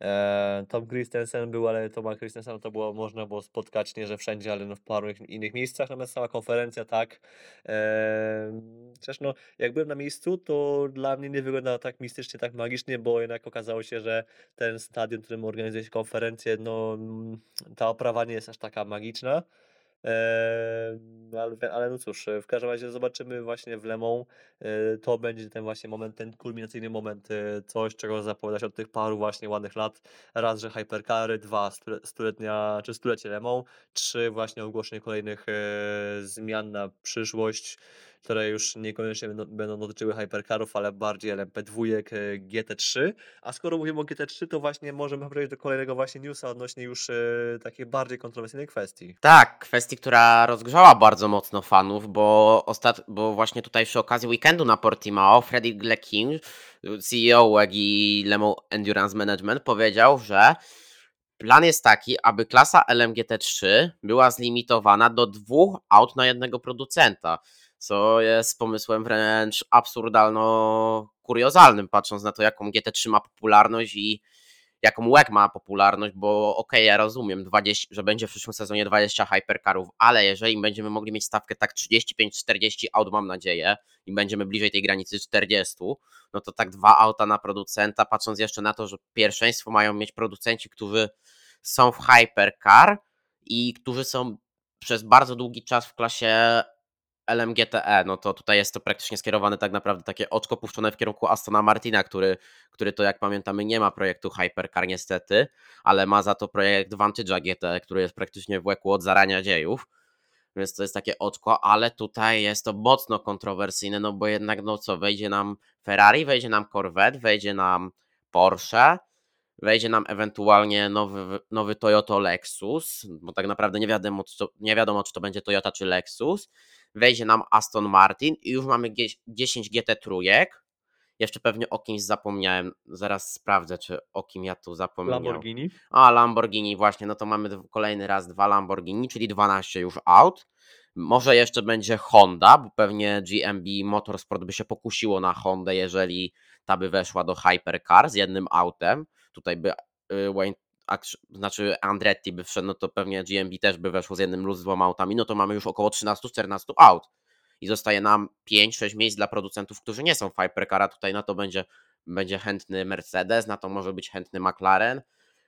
E, Tom Christensen był, ale Toma Christensen to było można było spotkać nie, że wszędzie, ale no w paru innych miejscach. Natomiast sama konferencja tak. E, chociaż no, jak byłem na miejscu, to dla mnie nie wyglądała tak mistycznie, tak magicznie, bo jednak okazało się, że ten stadion, w którym organizuje się konferencję, no ta oprawa nie jest aż taka magiczna. Ale, ale no cóż, w każdym razie zobaczymy właśnie w Lemą. Eee, to będzie ten właśnie moment, ten kulminacyjny moment, e, coś czego zapowiadać od tych paru właśnie ładnych lat. Raz, że Hypercary, dwa, stuletnia, czy stulecie Lemą, trzy, właśnie ogłoszenie kolejnych e, zmian na przyszłość które już niekoniecznie będą, dotyczyły hypercarów, ale bardziej LMP2, e, GT3. A skoro mówimy o GT3, to właśnie możemy przejść do kolejnego właśnie newsa odnośnie już e, takiej bardziej kontrowersyjnej kwestii. Tak, kwestii, która rozgrzała bardzo mocno fanów, bo, ostat... bo właśnie tutaj przy okazji weekendu na Portimao Freddy Gleckin, CEO UEGI Lemo Endurance Management powiedział, że Plan jest taki, aby klasa LMGT3 była zlimitowana do dwóch aut na jednego producenta co jest pomysłem wręcz absurdalno-kuriozalnym, patrząc na to, jaką GT3 ma popularność i jaką WEG ma popularność, bo okej, okay, ja rozumiem, 20, że będzie w przyszłym sezonie 20 hypercarów, ale jeżeli będziemy mogli mieć stawkę tak 35-40 aut, mam nadzieję, i będziemy bliżej tej granicy 40, no to tak dwa auta na producenta, patrząc jeszcze na to, że pierwszeństwo mają mieć producenci, którzy są w hypercar i którzy są przez bardzo długi czas w klasie LMGTE, no to tutaj jest to praktycznie skierowane tak naprawdę takie oczko puszczone w kierunku Astona Martina, który, który to jak pamiętamy nie ma projektu Hypercar niestety, ale ma za to projekt Vantage'a GT, który jest praktycznie włekł od zarania dziejów, więc to jest takie oczko, ale tutaj jest to mocno kontrowersyjne, no bo jednak no co, wejdzie nam Ferrari, wejdzie nam Corvette, wejdzie nam Porsche, wejdzie nam ewentualnie nowy, nowy Toyota Lexus, bo tak naprawdę nie wiadomo, czy to, nie wiadomo, czy to będzie Toyota czy Lexus, wejdzie nam Aston Martin i już mamy 10 GT trójek Jeszcze pewnie o kimś zapomniałem. Zaraz sprawdzę, czy o kim ja tu zapomniałem. Lamborghini? A, Lamborghini, właśnie, no to mamy kolejny raz dwa Lamborghini, czyli 12 już out. Może jeszcze będzie Honda, bo pewnie GMB Motorsport by się pokusiło na Hondę, jeżeli ta by weszła do Hypercar z jednym autem. Tutaj by y, Wayne, znaczy Andretti by wszedł, no to pewnie GMB też by weszło z jednym lub z dwoma autami, no to mamy już około 13-14 aut. I zostaje nam 5-6 miejsc dla producentów, którzy nie są w Hypercara. Tutaj na to będzie, będzie chętny Mercedes, na to może być chętny McLaren,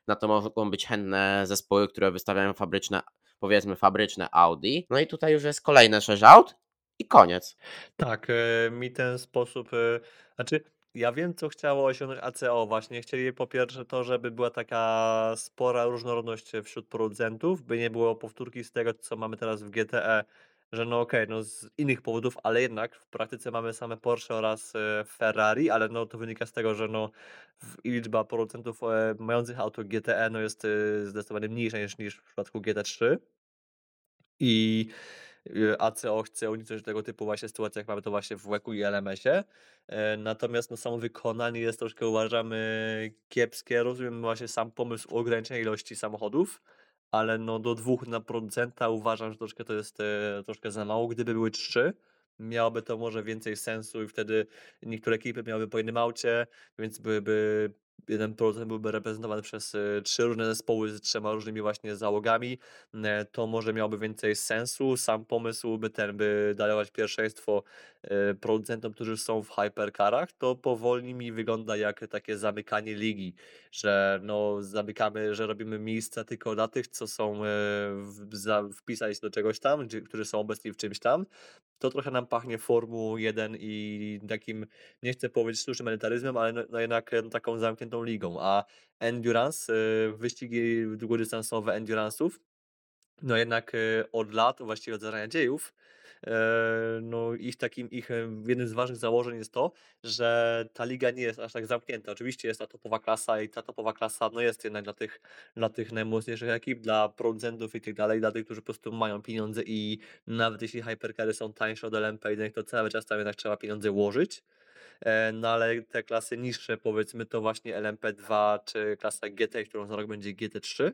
na to mogą być chętne zespoły, które wystawiają fabryczne, powiedzmy fabryczne Audi. No i tutaj już jest kolejne 6 aut i koniec. Tak, e, mi ten sposób, e, znaczy ja wiem, co chciało osiągnąć ACO właśnie. Chcieli po pierwsze to, żeby była taka spora różnorodność wśród producentów, by nie było powtórki z tego, co mamy teraz w GTE, że no okej, no z innych powodów, ale jednak w praktyce mamy same Porsche oraz e, Ferrari, ale no to wynika z tego, że no liczba producentów e, mających auto GTE no jest e, zdecydowanie mniejsza niż, niż w przypadku GT3 i ACO chce uniknąć tego typu właśnie sytuacji, jak mamy to właśnie w WEC-u i LMS-ie. E, Natomiast no, samo wykonanie jest troszkę uważamy kiepskie. Rozumiem właśnie sam pomysł ograniczenia ilości samochodów, ale no do dwóch na producenta uważam, że troszkę to jest e, troszkę za mało. Gdyby były trzy, miałoby to może więcej sensu i wtedy niektóre ekipy miałyby po jednym aucie, więc byłyby jeden producent byłby reprezentowany przez e, trzy różne zespoły z trzema różnymi właśnie załogami, e, to może miałoby więcej sensu. Sam pomysł by ten, by darować pierwszeństwo e, producentom, którzy są w hypercarach, to powoli mi wygląda jak takie zamykanie ligi, że no zamykamy, że robimy miejsca tylko dla tych, co są e, wpisać do czegoś tam, którzy są obecni w czymś tam. To trochę nam pachnie Formułą 1 i takim, nie chcę powiedzieć sztucznym elitaryzmem, ale no, no jednak taką zamkniętą ligą. A endurance, e, wyścigi długodystansowe endurance'ów, no jednak e, od lat, właściwie od zarania dziejów, e, no ich takim, ich e, jednym z ważnych założeń jest to, że ta liga nie jest aż tak zamknięta. Oczywiście jest ta topowa klasa i ta topowa klasa no jest jednak dla tych, dla tych najmocniejszych ekip, dla producentów i tak dalej, dla tych, którzy po prostu mają pieniądze i nawet jeśli hypercary są tańsze od LMP1, to cały czas tam jednak trzeba pieniądze łożyć. E, No ale te klasy niższe, powiedzmy to właśnie LMP2 czy klasa GT, którą za rok będzie GT3,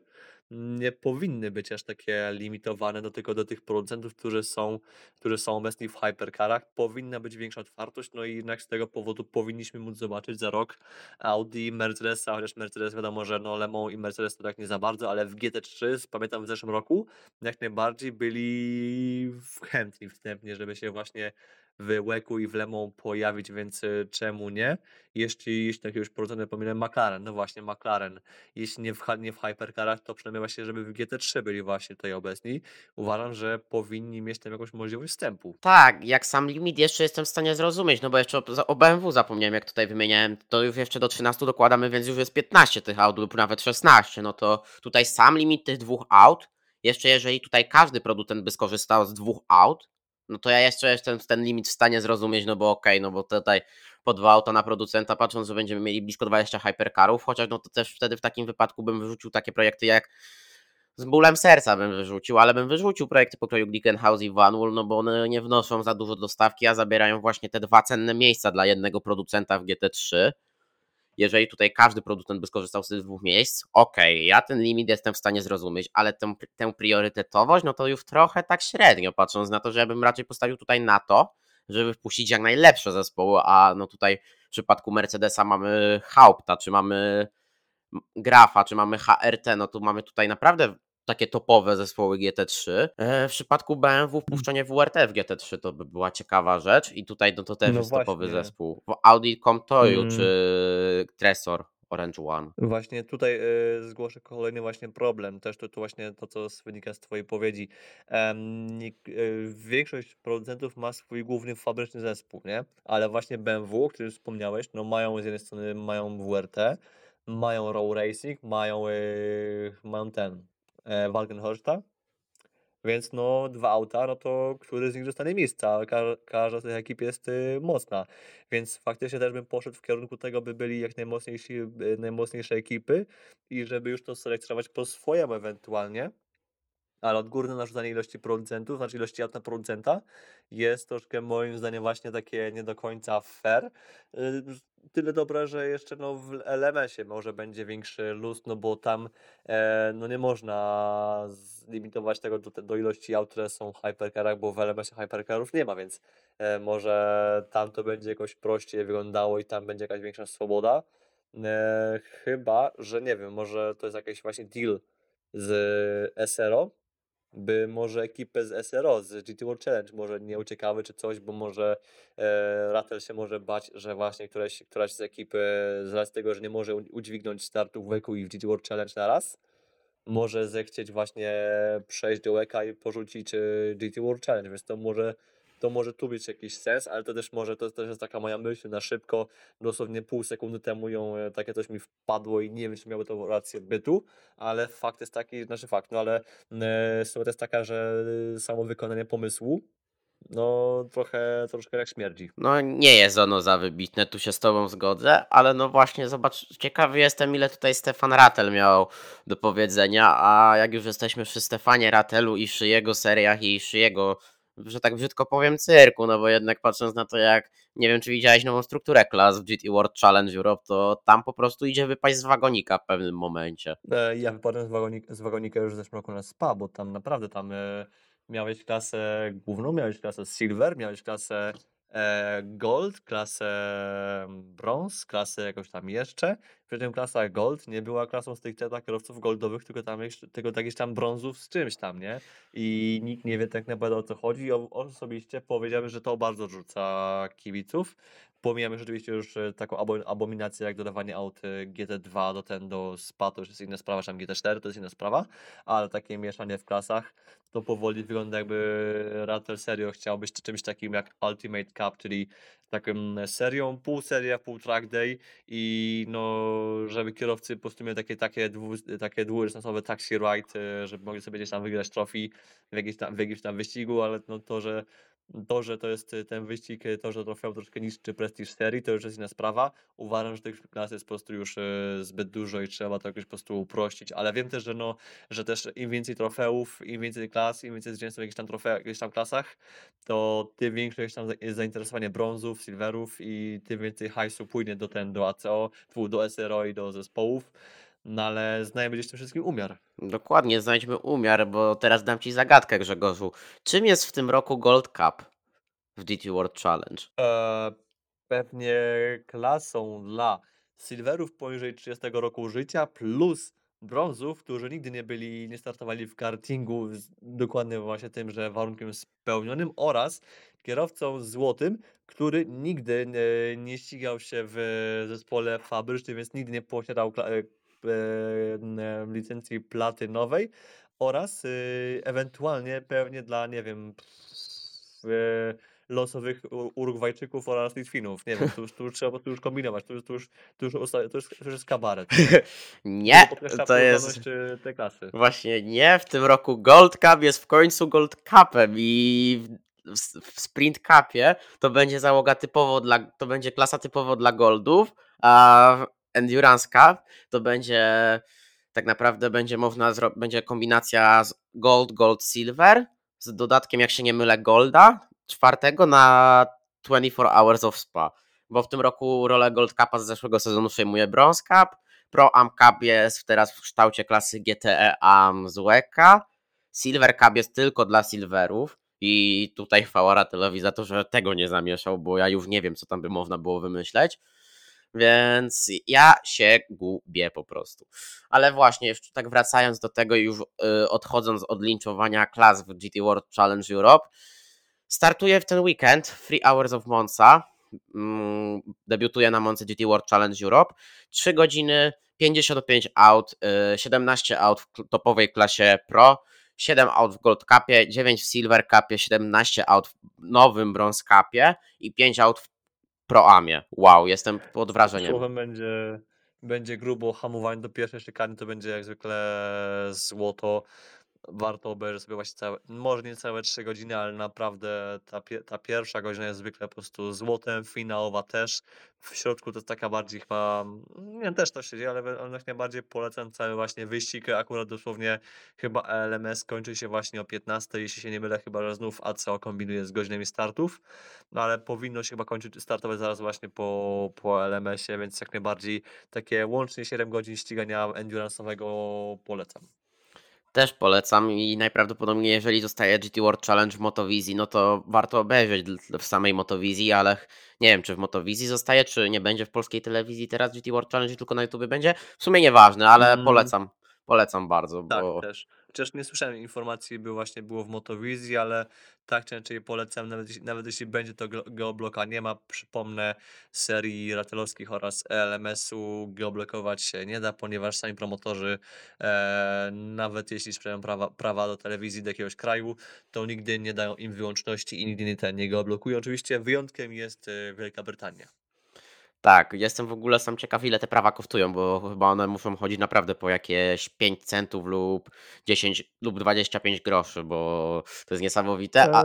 nie powinny być aż takie limitowane do tylko do tych producentów, którzy są, którzy są obecni w hypercarach. Powinna być większa otwartość, no i jednak z tego powodu powinniśmy móc zobaczyć za rok Audi, Mercedesa, chociaż Mercedes wiadomo, że no Le i Mercedes to tak nie za bardzo, ale w GT3, pamiętam w zeszłym roku, jak najbardziej byli chętni wstępnie, żeby się właśnie w WEC-u i w Le Mans pojawić, więc y, czemu nie? Jeśli, jeśli jakiegoś producenta pominąłem McLaren, no właśnie McLaren, jeśli nie w, nie w hypercarach, to przynajmniej właśnie, żeby w GT3 byli właśnie tutaj obecni. Uważam, że powinni mieć tam jakąś możliwość wstępu. Tak, jak sam limit jeszcze jestem w stanie zrozumieć, no bo jeszcze o BMW zapomniałem, jak tutaj wymieniałem, to już jeszcze do 13 dokładamy, więc już jest 15 tych aut lub nawet 16, no to tutaj sam limit tych dwóch aut, jeszcze jeżeli tutaj każdy producent by skorzystał z dwóch aut, no to ja jeszcze jestem ten limit w stanie zrozumieć, no bo okej, no bo tutaj po dwa auta na producenta, patrząc, że będziemy mieli blisko 20 hypercarów, chociaż no to też wtedy w takim wypadku bym wyrzucił takie projekty jak z bólem serca bym wyrzucił, ale bym wyrzucił projekty pokroju Glickenhaus i Vanwall, no bo one nie wnoszą za dużo do stawki, a zabierają właśnie te dwa cenne miejsca dla jednego producenta w GT3. Jeżeli tutaj każdy producent by skorzystał z tych dwóch miejsc, okej, ja ten limit jestem w stanie zrozumieć, ale tę, tę priorytetowość, no to już trochę tak średnio, patrząc na to, że ja bym raczej postawił tutaj na to, żeby wpuścić jak najlepsze zespoły, a no tutaj w przypadku Mercedesa mamy Haupta, czy mamy Grafa, czy mamy HRT, no to mamy tutaj naprawdę takie topowe zespoły GT3. E, W przypadku BMW wpuszczenie WRT w GT3 to by była ciekawa rzecz i tutaj no to też No jest topowy właśnie. zespół. W Audi Comtoju Mm. czy Tresor Orange One. Właśnie tutaj y, zgłoszę kolejny właśnie problem, też to, to właśnie to, co wynika z Twojej powiedzi. Y, większość producentów ma swój główny fabryczny zespół, nie? Ale właśnie BMW, o którym wspomniałeś, no mają z jednej strony mają WRT, mają Row Racing, mają, y, mają ten e, Walkenhorsta, więc no dwa auta, no to który z nich dostanie miejsca, ka każda z tych ekip jest y, mocna. Więc faktycznie też bym poszedł w kierunku tego, by byli jak najmocniejsi, y, najmocniejsze ekipy i żeby już to selekcjonować po swojemu ewentualnie. Ale odgórne narzucanie ilości producentów, znaczy ilości aut na producenta jest troszkę moim zdaniem właśnie takie nie do końca fair. Y, Tyle dobre, że jeszcze no w LMS-ie może będzie większy luz, no bo tam e, no nie można zlimitować tego do, do ilości aut, które są w hypercarach, bo w LMS-ie hypercarów nie ma, więc e, może tam to będzie jakoś prościej wyglądało i tam będzie jakaś większa swoboda. E, chyba, że nie wiem, może to jest jakiś właśnie deal z SRO, by może ekipę z SRO, z GT World Challenge może nie uciekały czy coś, bo może e, Rattel się może bać, że właśnie któraś, któraś z ekipy z racji tego, że nie może udźwignąć startu w WEC-u i w GT World Challenge na raz, może zechcieć właśnie przejść do WEC-a i porzucić e, GT World Challenge, więc to może to może tu mieć jakiś sens, ale to też może, to też jest taka moja myśl na szybko, dosłownie pół sekundy temu ją, e, takie coś mi wpadło i nie wiem, czy miało to rację bytu, ale fakt jest taki, znaczy fakt, no ale e, sytuacja jest taka, że samo wykonanie pomysłu, no trochę, troszkę jak śmierdzi. No nie jest ono za wybitne, tu się z tobą zgodzę, ale no właśnie zobacz, ciekawy jestem ile tutaj Stefan Rattel miał do powiedzenia, a jak już jesteśmy przy Stefanie Rattelu i przy jego seriach i przy jego, że tak brzydko powiem, cyrku, no bo jednak patrząc na to jak, nie wiem czy widziałeś nową strukturę klas w GT World Challenge Europe, to tam po prostu idzie wypaść z wagonika w pewnym momencie. E, Ja wypadłem z, wagonik, z wagonika już w zeszłym roku na SPA, bo tam naprawdę tam e, miałeś klasę główną, miałeś klasę Silver, miałeś klasę Gold, klasę Bronze, klasę jakoś tam jeszcze. Przy czym klasa Gold nie była klasą stricte dla kierowców goldowych, tylko tam jeszcze, tylko jakichś tam brązów z czymś tam, nie? I nikt nie wie tak naprawdę o co chodzi. I osobiście powiedziałbym, że to bardzo rzuca kibiców. Pomijamy rzeczywiście już e, taką abo- abominację jak dodawanie aut e, GT2 do ten do SPA, to już jest inna sprawa, czy tam GT4 to jest inna sprawa, ale takie mieszanie w klasach to powoli wygląda jakby Rattel serio chciał być czymś takim jak Ultimate Cup, czyli taką serią, pół seria, pół track day i no, żeby kierowcy po prostu mieli takie, takie, dwu, takie dwudystansowe taxi ride, e, żeby mogli sobie gdzieś tam wygrać trofii w jakimś tam, w jakimś tam wyścigu, ale no to, że to, że to jest y, ten wyścig, y, to, że trofeum troszkę niszczy prestiż serii, to już jest inna sprawa. Uważam, że tych klas jest po prostu już y, zbyt dużo i trzeba to jakoś po prostu uprościć, ale wiem też, że no, że też im więcej trofeów, im więcej klas, im więcej zwycięstw w jakichś tam trofeach, jakichś tam klasach, to tym większe jest tam zainteresowanie brązów, silverów i tym więcej hajsu płynie do ten, do ACO, do SRO i do zespołów. No ale znajemy gdzieś tym wszystkim umiar. Dokładnie, znajdźmy umiar, bo teraz dam ci zagadkę Grzegorzu. Czym jest w tym roku Gold Cup w GT World Challenge? E, pewnie klasą dla silverów poniżej 30 roku życia plus brązów, którzy nigdy nie byli, nie startowali w kartingu z dokładnie właśnie tym, że warunkiem spełnionym oraz kierowcą złotym, który nigdy nie, nie ścigał się w zespole fabrycznym, więc nigdy nie posiadał e, licencji platynowej oraz y, ewentualnie pewnie dla, nie wiem, e, losowych Urugwajczyków oraz Litwinów. Nie wiem, tu już, tu już trzeba tu już kombinować, tu już, tu już, tu już, to już, to już jest kabaret. Nie, to jest... y, tej klasy. Właśnie nie, w tym roku Gold Cup jest w końcu Gold Cupem i w, Sprint Cupie to będzie załoga typowo dla, to będzie klasa typowo dla Goldów, a Endurance Cup to będzie tak naprawdę będzie można będzie kombinacja z Gold, Gold, Silver z dodatkiem, jak się nie mylę, Golda czwartego na 24 Hours of Spa, bo w tym roku rolę Gold Cupa z zeszłego sezonu przejmuje Bronze Cup, Pro Am Cup jest teraz w kształcie klasy GTE Am z WECA. Silver Cup jest tylko dla Silverów. I tutaj chwała Rattelowi za to, że tego nie zamieszał, bo ja już nie wiem, co tam by można było wymyśleć. Więc ja się gubię po prostu. Ale właśnie, jeszcze tak wracając do tego już y, odchodząc od linczowania klas w GT World Challenge Europe, startuję w ten weekend Free Hours of Monza. Mm, debiutuję na Monza GT World Challenge Europe. 3 godziny, 55 aut, y, 17 aut w topowej klasie Pro, 7 aut w Gold Cupie, 9 w Silver Cupie, 17 aut w nowym Bronze Cupie i 5 aut w Pro Amie. Wow, jestem pod wrażeniem. Słowem będzie, będzie grubo hamowanie do pierwszej szykany, to będzie jak zwykle złoto. Warto obejrzeć sobie właśnie całe, może nie całe 3 godziny, ale naprawdę ta, ta pierwsza godzina jest zwykle po prostu złotem, finałowa też. W środku to jest taka bardziej chyba, nie też to się dzieje, ale jak najbardziej polecam cały właśnie wyścig. Akurat dosłownie chyba LMS kończy się właśnie o 15, jeśli się nie mylę, chyba że znów ACO kombinuje z godzinami startów, no ale powinno się chyba kończyć, startować zaraz właśnie po, po LMS-ie, więc jak najbardziej takie łącznie 7 godzin ścigania endurance'owego polecam. Też polecam i najprawdopodobniej jeżeli zostaje GT World Challenge w Motowizji, no to warto obejrzeć w samej Motowizji, ale nie wiem czy w Motowizji zostaje, czy nie będzie w polskiej telewizji teraz GT World Challenge, tylko na YouTube będzie. W sumie nieważne, ale Mm. polecam. Polecam bardzo, Tak, bo też. Chociaż nie słyszałem informacji, by właśnie było w Motowizji, ale tak czy inaczej polecam, nawet, nawet jeśli będzie to geo- geobloka nie ma, przypomnę, serii ratelowskich oraz LMS-u geoblokować się nie da, ponieważ sami promotorzy, e, nawet jeśli sprzedają prawa, prawa do telewizji do jakiegoś kraju, to nigdy nie dają im wyłączności i nigdy nie, nie geoblokują. Oczywiście wyjątkiem jest e, Wielka Brytania. Tak, jestem w ogóle sam ciekaw ile te prawa kosztują, bo chyba one muszą chodzić naprawdę po jakieś 5 centów lub 10 lub 25 groszy, bo to jest niesamowite, a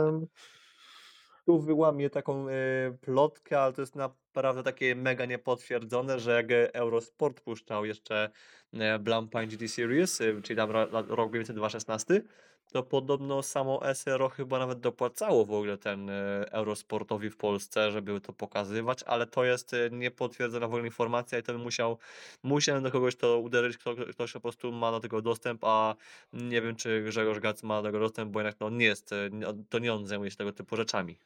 Tu wyłamię taką e, plotkę, ale to jest naprawdę takie mega niepotwierdzone, że jak Eurosport puszczał jeszcze e, Blancpain GT Series, e, czyli tam ro- ro- rok mniej więcej 2016, to podobno samo SRO chyba nawet dopłacało w ogóle ten e, Eurosportowi w Polsce, żeby to pokazywać, ale to jest e, niepotwierdzona w ogóle informacja i to bym musiał, musiałem do kogoś to uderzyć, kto, ktoś po prostu ma do tego dostęp, a nie wiem, czy Grzegorz Gac ma do tego dostęp, bo jednak no, nie jest, e, to nie on zajmuje się tego typu rzeczami.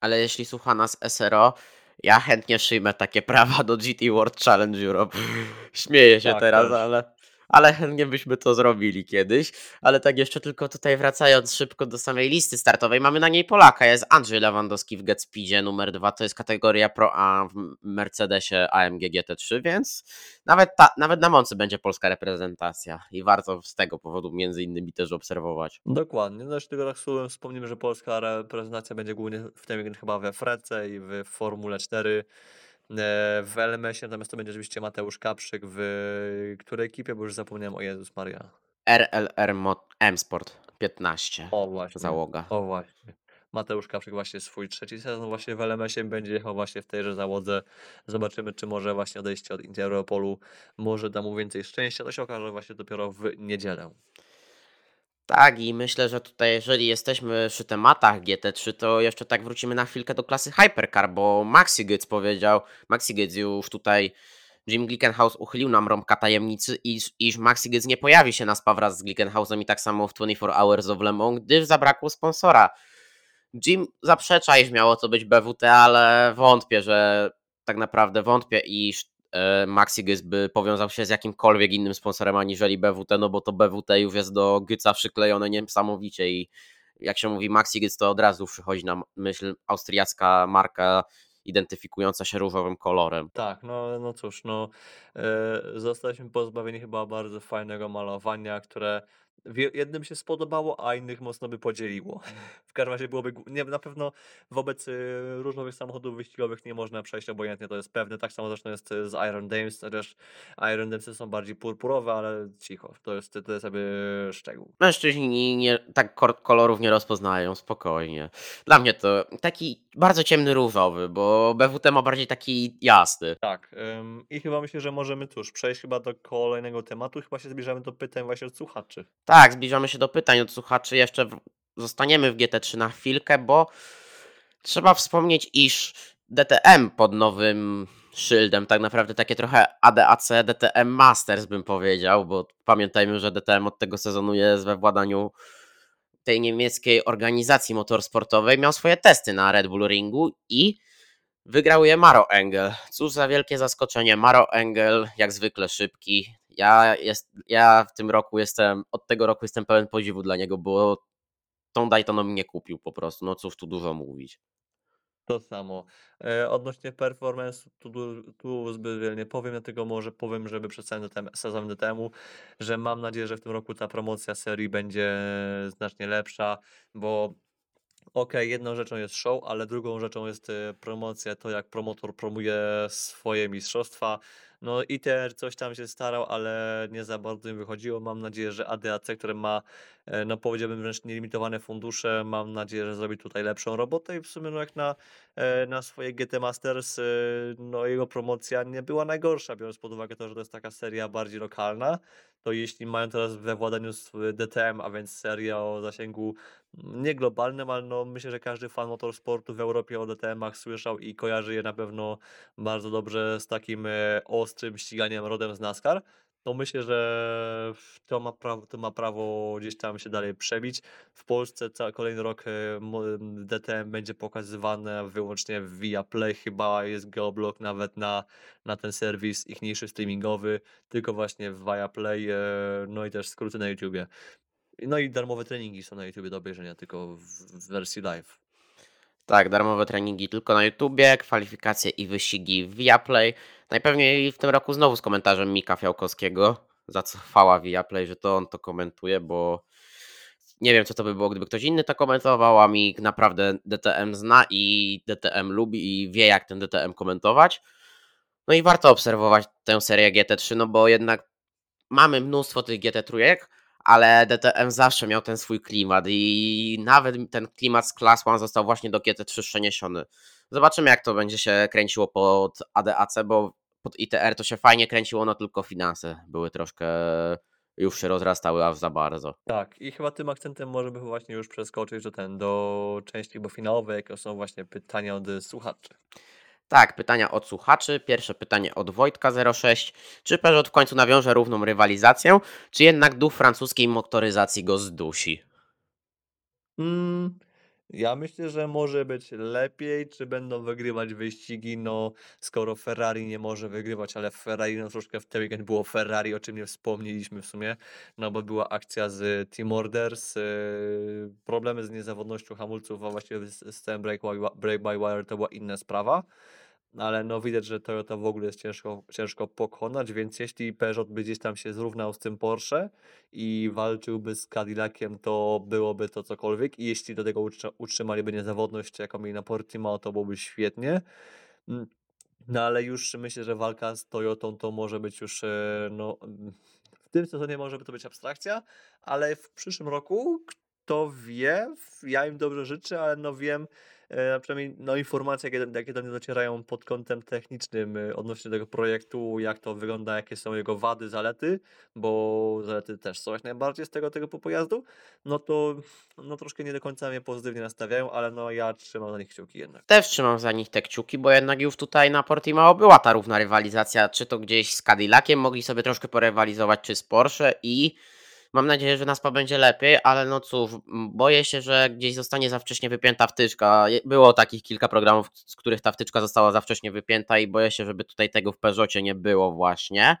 Ale jeśli słucha nas SRO, ja chętnie przyjmę takie prawa do GT World Challenge Europe. Śmieję się Tak, teraz, też. ale, ale chętnie byśmy to zrobili kiedyś. Ale tak jeszcze tylko tutaj wracając szybko do samej listy startowej, mamy na niej Polaka. Jest Andrzej Lewandowski w Getspeedzie numer 2, to jest kategoria Pro A w Mercedesie AMG GT3, więc nawet, ta, nawet na Moncy będzie polska reprezentacja i warto z tego powodu między innymi też obserwować. Dokładnie. No jeszcze tylko tak słowem wspomnimy, że polska reprezentacja będzie głównie w tym chyba we Frece i w Formule 4. e, W LMS-ie natomiast to będzie oczywiście Mateusz Kaprzyk w której ekipie, bo już zapomniałem o Jezus Maria. RLR Mo- M Sport 15. O właśnie. Załoga. O właśnie. Mateusz Kaprzyk właśnie swój trzeci sezon właśnie w LMS-ie będzie jechał właśnie w tejże załodze. Zobaczymy, czy może właśnie odejście od Interopolu może da mu więcej szczęścia. To się okaże właśnie dopiero w niedzielę. Tak, i myślę, że tutaj, jeżeli jesteśmy przy tematach GT3, to jeszcze tak wrócimy na chwilkę do klasy Hypercar, bo Maxi Gyc powiedział, Maxi Gyc już tutaj, Jim Glickenhaus uchylił nam rąbka tajemnicy, iż, iż Maxi Gyc nie pojawi się na SPA wraz z Glickenhausem i tak samo w 24 Hours of Le Mans, gdyż zabrakło sponsora. Jim zaprzecza, iż miało to być BWT, ale wątpię, że tak naprawdę wątpię, iż Maxi Gyc by powiązał się z jakimkolwiek innym sponsorem aniżeli BWT, no bo to BWT już jest do Gyca przyklejone niesamowicie i jak się mówi Maxi to od razu przychodzi na myśl austriacka marka identyfikująca się różowym kolorem. Tak, no, no cóż, no e, zostaliśmy pozbawieni chyba bardzo fajnego malowania, które jednym się spodobało, a innych mocno by podzieliło. W każdym razie byłoby, nie, na pewno wobec e, różowych samochodów wyścigowych nie można przejść obojętnie, to jest pewne. Tak samo zresztą jest e, z Iron Dames, chociaż Iron Damesy są bardziej purpurowe, ale cicho, to jest, to jest jakby szczegół. Mężczyźni nie, tak kolorów nie rozpoznają, spokojnie. Dla mnie to taki bardzo ciemny różowy, bo BWT ma bardziej taki jasny. Tak, ym, i chyba myślę, że możemy cóż, przejść chyba do kolejnego tematu. Chyba się zbliżamy do pytań właśnie od słuchaczy. Tak, zbliżamy się do pytań od słuchaczy. Jeszcze w, zostaniemy w GT3 na chwilkę, bo trzeba wspomnieć, iż DTM pod nowym szyldem, tak naprawdę takie trochę ADAC, DTM Masters bym powiedział, bo pamiętajmy, że DTM od tego sezonu jest we władaniu tej niemieckiej organizacji motorsportowej, miał swoje testy na Red Bull Ringu i wygrał je Maro Engel. Cóż za wielkie zaskoczenie. Maro Engel, jak zwykle szybki. Ja, jest, ja w tym roku jestem, od tego roku jestem pełen podziwu dla niego, bo tą Daytoną mnie kupił po prostu. No cóż tu dużo mówić. To samo. E, odnośnie performance, tu, tu zbyt wiele nie powiem, dlatego może powiem, żeby przed DTM, sezonem temu, że mam nadzieję, że w tym roku ta promocja serii będzie znacznie lepsza, bo okej, jedną rzeczą jest show, ale drugą rzeczą jest e, promocja, to jak promotor promuje swoje mistrzostwa. No ITR coś tam się starał, ale nie za bardzo im wychodziło. Mam nadzieję, że ADAC, które ma, e, no powiedziałbym wręcz nielimitowane fundusze, mam nadzieję, że zrobi tutaj lepszą robotę i w sumie no jak na, e, na swoje GT Masters, e, no jego promocja nie była najgorsza, biorąc pod uwagę to, że to jest taka seria bardziej lokalna, to jeśli mają teraz we władaniu DTM, a więc seria o zasięgu mm, nie globalnym, ale no myślę, że każdy fan motorsportu w Europie o DTM-ach słyszał i kojarzy je na pewno bardzo dobrze z takim e, ostrym ściganiem rodem z NASCAR, to myślę, że to ma, prawo, to ma prawo gdzieś tam się dalej przebić. W Polsce cały kolejny rok e, DTM będzie pokazywane wyłącznie w Viaplay, chyba jest geoblog nawet na, na ten serwis ichniejszy streamingowy, tylko właśnie w Viaplay, e, no i też skróty na YouTubie. No i darmowe treningi są na YouTubie do obejrzenia, tylko w wersji live. Tak, darmowe treningi tylko na YouTubie, kwalifikacje i wyścigi w Viaplay. Najpewniej w tym roku znowu z komentarzem Mika Fiałkowskiego, za co chwała Viaplay, że to on to komentuje, bo nie wiem co to by było, gdyby ktoś inny to komentował, a Mik naprawdę DTM zna i DTM lubi i wie jak ten DTM komentować. No i warto obserwować tę serię GT3, no bo jednak mamy mnóstwo tych GT trójek, ale DTM zawsze miał ten swój klimat i nawet ten klimat z Class One został właśnie do GT3 przeniesiony. Zobaczymy jak to będzie się kręciło pod ADAC, bo pod ITR to się fajnie kręciło, no tylko finanse były troszkę już się rozrastały aż za bardzo. Tak, i chyba tym akcentem możemy właśnie już przeskoczyć do ten, do części chyba finałowej, jakie są właśnie pytania od słuchaczy. Tak, pytania od słuchaczy. Pierwsze pytanie od Wojtka06. Czy Peugeot w końcu nawiąże równą rywalizację, czy jednak duch francuskiej motoryzacji go zdusi? Mm, ja myślę, że może być lepiej, czy będą wygrywać wyścigi, no skoro Ferrari nie może wygrywać, ale Ferrari no troszkę w ten weekend było Ferrari, o czym nie wspomnieliśmy w sumie, no bo była akcja z Team Orders, yy, problemy z niezawodnością hamulców, a właściwie z, z tym break, break by wire to była inna sprawa. Ale no widać, że Toyota w ogóle jest ciężko, ciężko pokonać, więc jeśli Peugeot by gdzieś tam się zrównał z tym Porsche i walczyłby z Cadillaciem, to byłoby to cokolwiek. I jeśli do tego utrzymaliby niezawodność, jaką mieli na Portimao, to byłoby świetnie. Mm, No ale już myślę, że walka z Toyotą to może być już, e, no, w tym sezonie może to być abstrakcja, ale w przyszłym roku, kto wie, ja im dobrze życzę, ale no wiem, e, przynajmniej no, informacje, jakie, jakie do mnie docierają pod kątem technicznym e, odnośnie tego projektu, jak to wygląda, jakie są jego wady, zalety, bo zalety też są jak najbardziej z tego, tego pojazdu, no to no, troszkę nie do końca mnie pozytywnie nastawiają, ale no ja trzymam za nich kciuki jednak. Też trzymam za nich te kciuki, bo jednak już tutaj na Portimao była ta równa rywalizacja, czy to gdzieś z Cadillaciem mogli sobie troszkę porywalizować, czy z Porsche i mam nadzieję, że Naspa będzie lepiej, ale no cóż, boję się, że gdzieś zostanie za wcześnie wypięta wtyczka. Było takich kilka programów, z których ta wtyczka została za wcześnie wypięta i boję się, żeby tutaj tego w Peugeotie nie było właśnie.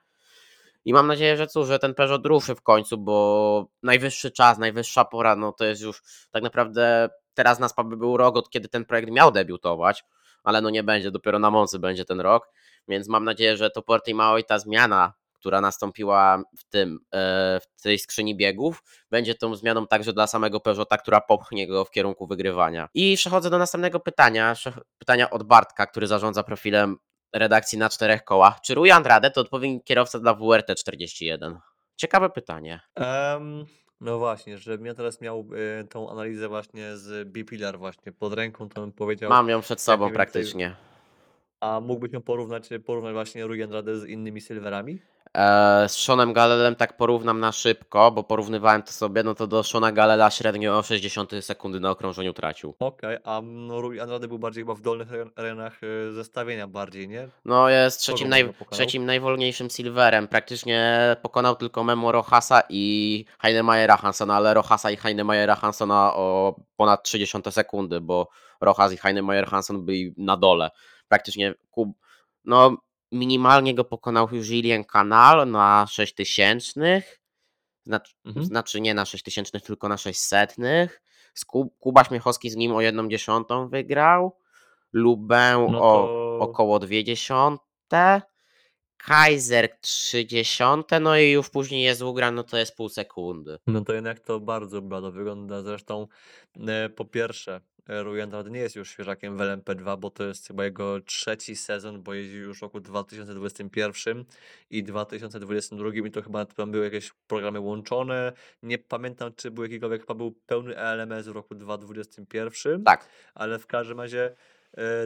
I mam nadzieję, że cóż, że ten Peugeot ruszy w końcu, bo najwyższy czas, najwyższa pora, no to jest już tak naprawdę teraz Naspa by był rok, od kiedy ten projekt miał debiutować, ale no nie będzie, dopiero na Moncy będzie ten rok, więc mam nadzieję, że to Portimao i ta zmiana, która nastąpiła w tym, e, w tej skrzyni biegów, będzie tą zmianą także dla samego Peugeota, która popchnie go w kierunku wygrywania. I przechodzę do następnego pytania, pytania od Bartka, który zarządza profilem redakcji na czterech kołach. Czy Rui Andrade to odpowiedni kierowca dla WRT 41? Ciekawe pytanie. Em, no właśnie, żebym ja teraz miał e, tą analizę właśnie z B-Pillar właśnie pod ręką, to bym powiedział, Mam ją przed sobą więcej- praktycznie. a mógłbyś ją porównać, porównać właśnie Rui Andrade z innymi Silverami? E, z Seanem Galelem tak porównam na szybko, bo porównywałem to sobie, no to do Seana Galela średnio o 60 sekundy na okrążeniu tracił. Okej, a no, Rui Andrade był bardziej chyba w dolnych re- rejonach e, zestawienia bardziej, nie? No jest trzecim, naj, trzecim najwolniejszym silverem. Praktycznie pokonał tylko Memo Rohasa i Heinemajera Hansona, ale Rohasa i Heinemajera Hansona o ponad 30 sekundy, bo Rohas i Heinemeyer Hanson byli na dole. Praktycznie kub, no minimalnie go pokonał Julien Canal na 6000. Znaczy, Mhm. znaczy nie na 6000, tylko na 600. Skub, Kuba Śmiechowski z nim o 1 dziesiątą wygrał. Lubę No o to- około 2 dziesiąte. Kaiser 30, no i już później jest Ugra, no to jest pół sekundy. No to jednak to bardzo blado wygląda. Zresztą e, po pierwsze, Rui Andrade nie jest już świeżakiem w LMP2, bo to jest chyba jego trzeci sezon, bo jeździł już w roku 2021 i 2022 i to chyba tam były jakieś programy łączone. Nie pamiętam, czy był jakikolwiek, chyba był pełny ELMS w roku 2021, Tak. ale w każdym razie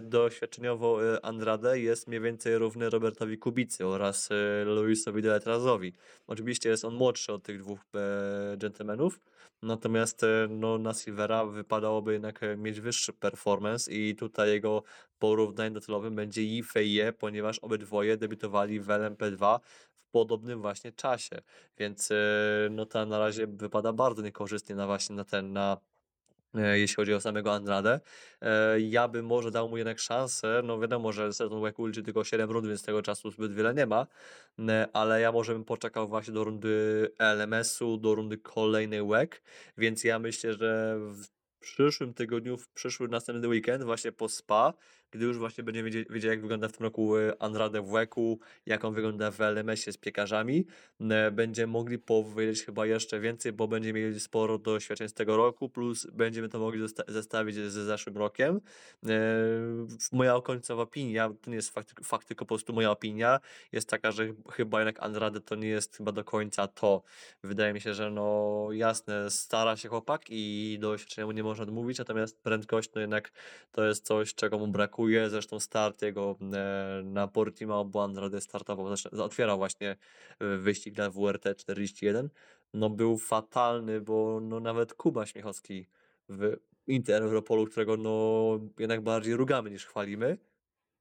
doświadczeniowo e, Andrade jest mniej więcej równy Robertowi Kubicy oraz e, Luisowi Deletrazowi. Oczywiście jest on młodszy od tych dwóch e, gentlemanów, natomiast e, no, na Silvera wypadałoby jednak e, mieć wyższy performance i tutaj jego porównanie docelowym będzie Yifei, ponieważ obydwoje debiutowali w LMP2 w podobnym właśnie czasie, więc e, no ta na razie wypada bardzo niekorzystnie na właśnie na ten, na e, jeśli chodzi o samego Andrade. E, Ja bym może dał mu jednak szansę, no wiadomo, że sezon WEC liczy tylko 7 rund, więc tego czasu zbyt wiele nie ma, ale ja może bym poczekał właśnie do rundy LMS-u, do rundy kolejnej WEC, więc ja myślę, że w przyszłym tygodniu, w przyszły następny weekend, właśnie po SPA, gdy już właśnie będziemy wiedzieć, wiedzieć jak wygląda w tym roku e, Andrade w WEC-u, jak on wygląda w LMS-ie z piekarzami, będziemy mogli powiedzieć chyba jeszcze więcej, bo będziemy mieli sporo doświadczeń z tego roku, plus będziemy to mogli zesta- zestawić ze zeszłym rokiem. E, Moja końcowa opinia, to nie jest fakt, fakt, tylko po prostu moja opinia, jest taka, że ch- chyba jednak Andrade to nie jest chyba do końca to. Wydaje mi się, że no jasne, stara się chłopak i doświadczenia mu nie można odmówić, natomiast prędkość no jednak to jest coś, czego mu brakuje. Zresztą start jego e, na Portimao, bo Andrade startował, znaczy otwierał właśnie e, wyścig na WRT 41, no był fatalny, bo no nawet Kuba Śmiechowski w Inter Europolu, którego no jednak bardziej rugamy niż chwalimy,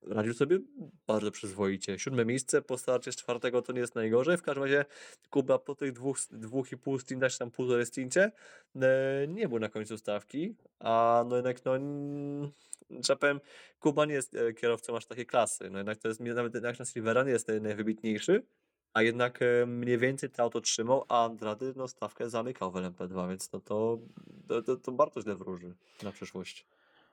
radził sobie bardzo przyzwoicie. Siódme miejsce po starcie z czwartego to nie jest najgorzej. W każdym razie Kuba po tych dwóch, dwóch i pół stintach, czy tam półtorej stincie, e, nie był na końcu stawki, a no jednak no, mm, że powiem, Kuba nie jest e, kierowcą aż takiej klasy. No jednak to jest, nawet jak na Silvera nie jest naj- najwybitniejszy, a jednak e, mniej więcej to auto trzymał, a Andrade no stawkę zamykał w LMP2, więc no to, to, to, to bardzo źle wróży na przyszłość.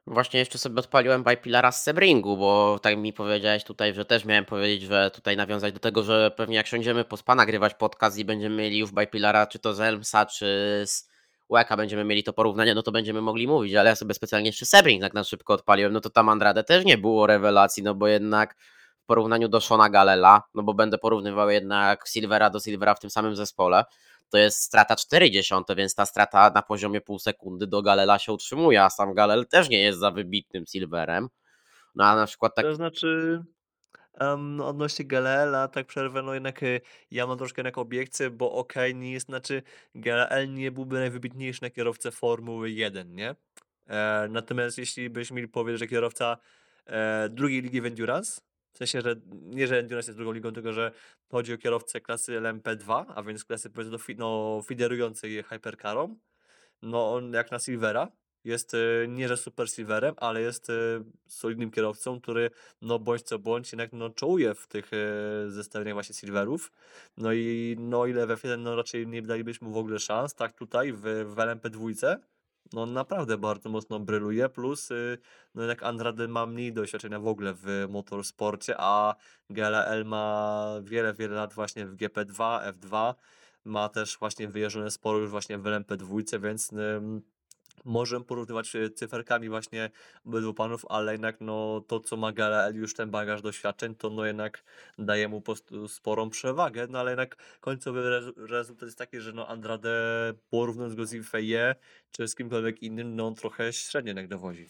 Właśnie jeszcze sobie odpaliłem Bipilara z Sebringu, bo tak mi powiedziałeś tutaj, że też miałem powiedzieć, że tutaj nawiązać do tego, że pewnie jak siądziemy po spa nagrywać podcast i będziemy mieli już Bipilara czy to z Elmsa, czy z Łeka będziemy mieli to porównanie, no to będziemy mogli mówić, ale ja sobie specjalnie jeszcze Sebring tak na szybko odpaliłem, no to tam Andrade też nie było rewelacji, no bo jednak w porównaniu do Shona Galela, no bo będę porównywał jednak Silvera do Silvera w tym samym zespole, to jest strata 40, więc ta strata na poziomie pół sekundy do Galela się utrzymuje, a sam Galel też nie jest za wybitnym Silverem. No a na przykład tak. To znaczy, em, odnośnie Galela, tak przerwę, no jednak y, ja mam troszkę jednak obiekcję, bo okej, nie jest, znaczy Galel nie byłby najwybitniejszy na kierowcę Formuły 1, nie? E, natomiast jeśli byśmy mieli powiedzieć, że kierowca e, drugiej ligi Endurance, w sensie, że nie, że Endurance jest drugą ligą, tylko że chodzi o kierowcę klasy LMP2, a więc klasy powiedzmy no, fiderującej hypercarom, no on jak na Silvera jest y, nie że super Silverem, ale jest y, solidnym kierowcą, który no bądź co bądź jednak no czołuje w tych y, zestawieniach właśnie Silverów. No i no ile w F1 no raczej nie dalibyśmy w ogóle szans, tak tutaj w, w LMP2 no naprawdę bardzo mocno bryluje, plus y, no jednak Andrade ma mniej doświadczenia w ogóle w motorsporcie, a GLL ma wiele, wiele lat właśnie w GP2, F2, ma też właśnie wyjeżdżone sporo już właśnie w LMP2, więc możemy porównywać y, cyferkami właśnie obydwu panów, ale jednak no to co ma GLL już ten bagaż doświadczeń, to no jednak daje mu sporą przewagę, no ale jednak końcowy rezu- rezultat jest taki, że no Andrade porównując go z Infeje czy z kimkolwiek innym, no trochę średnio jednak dowodzi.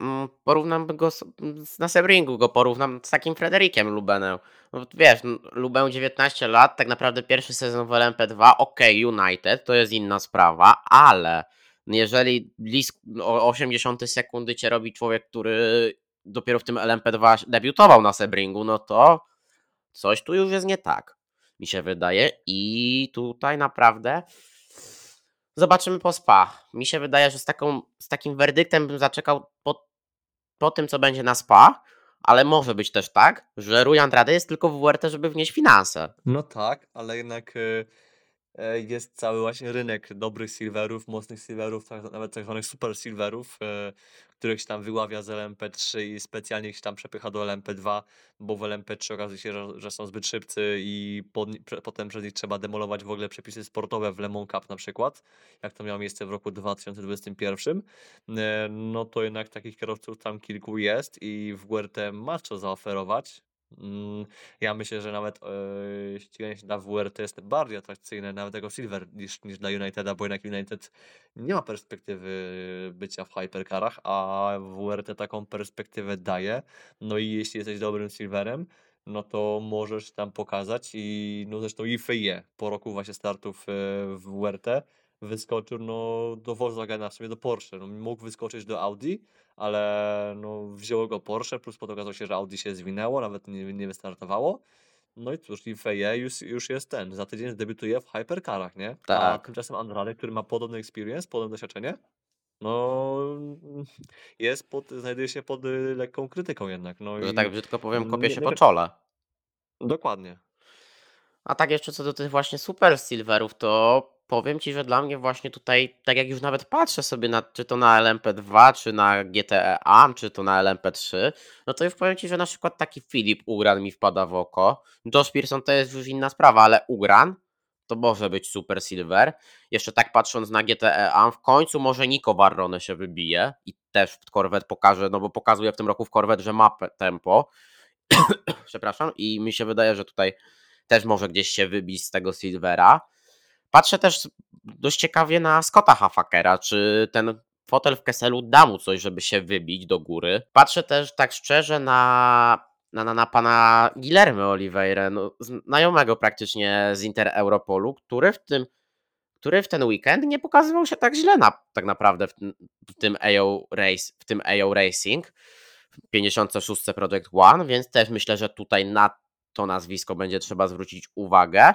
Mm, Porównam go z, na Sebringu, go porównam z takim Frederikiem Lubenem. No, wiesz, Luben 19 lat, tak naprawdę pierwszy sezon w LMP2, ok, United, to jest inna sprawa, ale jeżeli blisko o 80 sekundy cię robi człowiek, który dopiero w tym LMP2 debiutował na Sebringu, no to coś tu już jest nie tak, mi się wydaje. I tutaj naprawdę zobaczymy po spa. Mi się wydaje, że z, taką, z takim werdyktem bym zaczekał po, po tym, co będzie na spa, ale może być też tak, że Rui Andrade jest tylko w WRT, żeby wnieść finanse. No tak, ale jednak y, jest cały właśnie rynek dobrych silverów, mocnych silverów, tak, nawet tak zwanych super silverów, e, których się tam wyławia z LMP3 i specjalnie się tam przepycha do LMP2, bo w LMP3 okazuje się, że, są zbyt szybcy i pod, potem przez nich trzeba demolować w ogóle przepisy sportowe w Le Mans Cup na przykład, jak to miało miejsce w roku 2021. E, no to jednak takich kierowców tam kilku jest i w WRT ma co zaoferować. Mm, ja myślę, że nawet e, ściganie się na WRT jest bardziej atrakcyjne nawet jako Silver niż, niż dla Uniteda, bo jednak United nie ma perspektywy bycia w hypercarach, a WRT taką perspektywę daje. No i jeśli jesteś dobrym Silverem, no to możesz tam pokazać i no zresztą i FIE po roku właśnie startów e, w WRT wyskoczył no, do Volkswagena, w sumie do Porsche. No, mógł wyskoczyć do Audi, ale no, wzięło go Porsche, plus potem okazało się, że Audi się zwinęło, nawet nie, nie wystartowało. No i cóż, i Feje już, już jest ten. Za tydzień debiutuje w hypercarach, nie? A Tak. tymczasem Andrade, który ma podobny experience, podobne doświadczenie, no jest pod, znajduje się pod y, lekką krytyką jednak. No Że i tak brzydko powiem, kopie się po czole. Dokładnie. A tak jeszcze co do tych właśnie super silverów, to powiem ci, że dla mnie właśnie tutaj, tak jak już nawet patrzę sobie na, czy to na LMP2, czy na GTE AM, czy to na LMP3, no to już powiem ci, że na przykład taki Filip Ugran mi wpada w oko. Josh Pearson to jest już inna sprawa, ale Ugran to może być super silver. Jeszcze tak patrząc na GTE AM, w końcu może Nico Barrone się wybije i też Corvette pokaże, no bo pokazuje w tym roku w Corvette, że ma tempo. Przepraszam, i mi się wydaje, że tutaj też może gdzieś się wybić z tego Silvera. Patrzę też dość ciekawie na Scotta Hafakera, czy ten fotel w Kesselu da mu coś, żeby się wybić do góry. Patrzę też tak szczerze na, na, na, na pana Guillermo Oliveira, no, znajomego praktycznie z Inter Europolu, który w tym który w ten weekend nie pokazywał się tak źle na, tak naprawdę w, w tym AO Race, w tym AO Racing. w 56 Project One, więc też myślę, że tutaj na to nazwisko będzie trzeba zwrócić uwagę.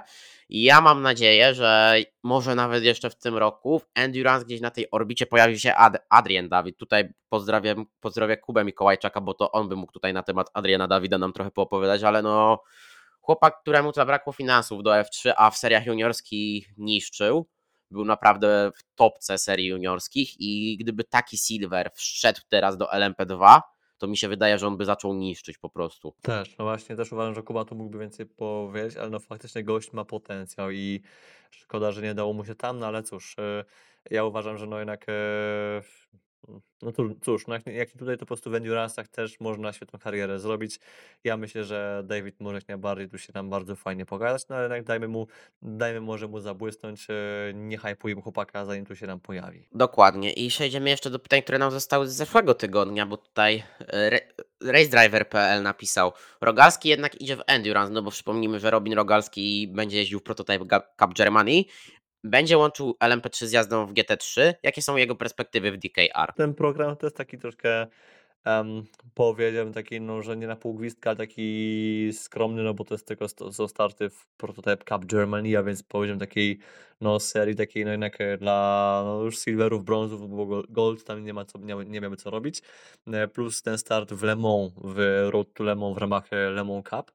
I ja mam nadzieję, że może nawet jeszcze w tym roku w Endurance gdzieś na tej orbicie pojawi się Ad Adrian Dawid. Tutaj pozdrawiam, pozdrawiam Kubę Mikołajczaka, bo to on by mógł tutaj na temat Adriana Dawida nam trochę poopowiadać, ale no chłopak, któremu zabrakło finansów do F3, a w seriach juniorskich niszczył. Był naprawdę w topce serii juniorskich i gdyby taki Silver wszedł teraz do LMP2, to mi się wydaje, że on by zaczął niszczyć po prostu. Też, no właśnie, też uważam, że Kuba tu mógłby więcej powiedzieć, ale no faktycznie gość ma potencjał i szkoda, że nie dało mu się tam, no ale cóż, e, ja uważam, że no jednak, e, no cóż, no jak, jak tutaj to po prostu w Endurance'ach też można świetną karierę zrobić. Ja myślę, że David może jak najbardziej tu się nam bardzo fajnie pogadać, no ale jednak dajmy mu, dajmy może mu zabłysnąć, e, nie hypujmy chłopaka, zanim tu się nam pojawi. Dokładnie. I przejdziemy jeszcze do pytań, które nam zostały z zeszłego tygodnia, bo tutaj e, Re- RaceDriver.pl napisał Rogalski jednak idzie w Endurance, no bo przypomnijmy, że Robin Rogalski będzie jeździł w Prototype Ga- Cup Germany, będzie łączył LMP3 z jazdą w GT3. Jakie są jego perspektywy w DKR? ten program to jest taki troszkę, um, powiedziałbym taki, no, że nie na pół gwizdka, ale taki skromny, no bo to jest tylko są starty w Prototype Cup Germany, a więc powiedziałem takiej, no, serii takiej, no jednak e, dla no, już silverów, brązów, bo go- gold tam nie ma co, nie, nie miałby co robić, E, plus ten start w Le Mans, w Road to Le Mans w ramach e, Le Mans Cup.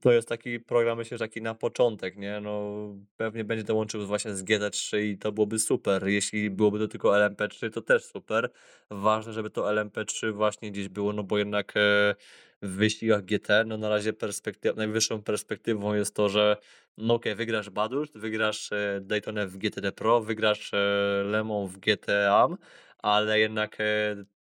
To jest taki program, myślę, że taki na początek, nie? No, pewnie będzie dołączył właśnie z GT3 i to byłoby super. Jeśli byłoby to tylko LMP3, to też super. Ważne, żeby to LMP3 właśnie gdzieś było, no bo jednak e, w wyścigach GT, no na razie perspektyw, najwyższą perspektywą jest to, że no okej, wygrasz Badust, wygrasz e, Daytonę w GTD Pro, wygrasz e, Le Mans w GTAM, ale jednak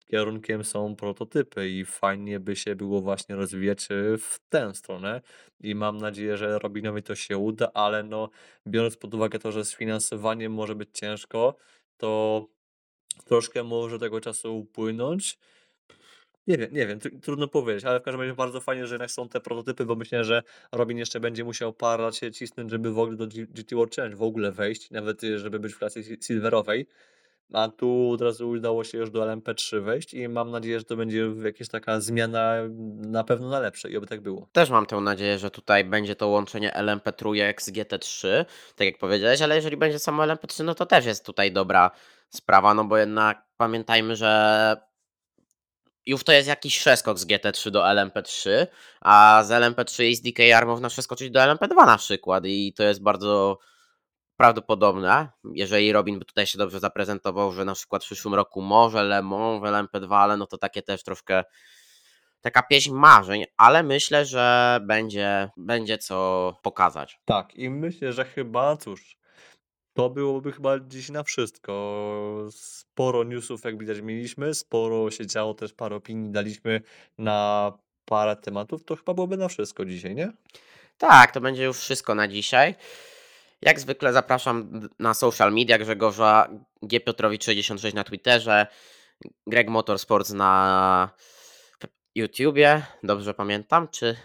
kierunkiem są prototypy i fajnie by się było właśnie rozwijać e, w tę stronę i mam nadzieję, że Robinowi to się uda, ale no biorąc pod uwagę to, że z finansowaniem może być ciężko, to troszkę może tego czasu upłynąć. Nie wiem, nie wiem, tr- trudno powiedzieć, ale w każdym razie bardzo fajnie, że jednak są te prototypy, bo myślę, że Robin jeszcze będzie musiał parę się cisnąć, żeby w ogóle do GT World Challenge w ogóle wejść, nawet y, żeby być w klasie si- silverowej. A tu od razu udało się już do LMP3 wejść i mam nadzieję, że to będzie jakaś taka zmiana na pewno na lepsze i oby tak było. Też mam tę nadzieję, że tutaj będzie to łączenie LMP3 z GT3, tak jak powiedziałeś, ale jeżeli będzie samo LMP3, no to też jest tutaj dobra sprawa, no bo jednak pamiętajmy, że już to jest jakiś przeskok z GT3 do LMP3, a z LMP3 i z DKR można przeskoczyć do LMP2 na przykład i to jest bardzo prawdopodobne, jeżeli Robin by tutaj się dobrze zaprezentował, że na przykład w przyszłym roku może Le Mans w LMP2, ale no to takie też troszkę taka pieśń marzeń, ale myślę, że będzie, będzie co pokazać. Tak, i myślę, że chyba, cóż, to byłoby chyba dziś na wszystko. Sporo newsów, jak widać, mieliśmy, sporo się działo, też parę opinii daliśmy na parę tematów. To chyba byłoby na wszystko dzisiaj, nie? Tak, to będzie już wszystko na dzisiaj. Jak zwykle zapraszam na social media Grzegorza G. Piotrowicz 66 na Twitterze, Greg Motorsports na YouTubie, dobrze pamiętam, czy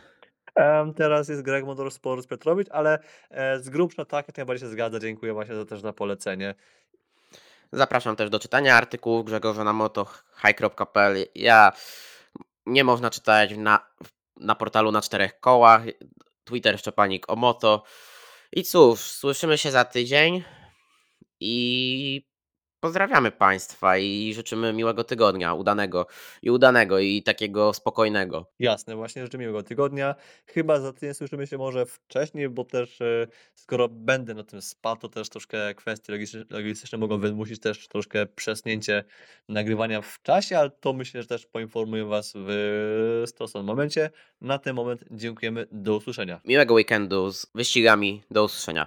teraz jest Greg Motorsports Petrowicz, ale e, z grubsza tak, jak najbardziej się zgadza. Dziękuję właśnie za, też za polecenie. Zapraszam też do czytania artykułów Grzegorza na motohigh.pl. Ja nie można czytać na, na portalu na czterech kołach. Twitter Szczepanik o moto. I cóż, słyszymy się za tydzień i pozdrawiamy Państwa i życzymy miłego tygodnia, udanego i udanego i takiego spokojnego. Jasne, właśnie życzę miłego tygodnia. Chyba za tydzień słyszymy się może wcześniej, bo też e, skoro będę na tym spadł, to też troszkę kwestie logistyczne mogą wymusić też troszkę przesunięcie nagrywania w czasie, ale to myślę, że też poinformuję Was w stosownym momencie. Na ten moment dziękujemy, do usłyszenia. Miłego weekendu z wyścigami. Do usłyszenia.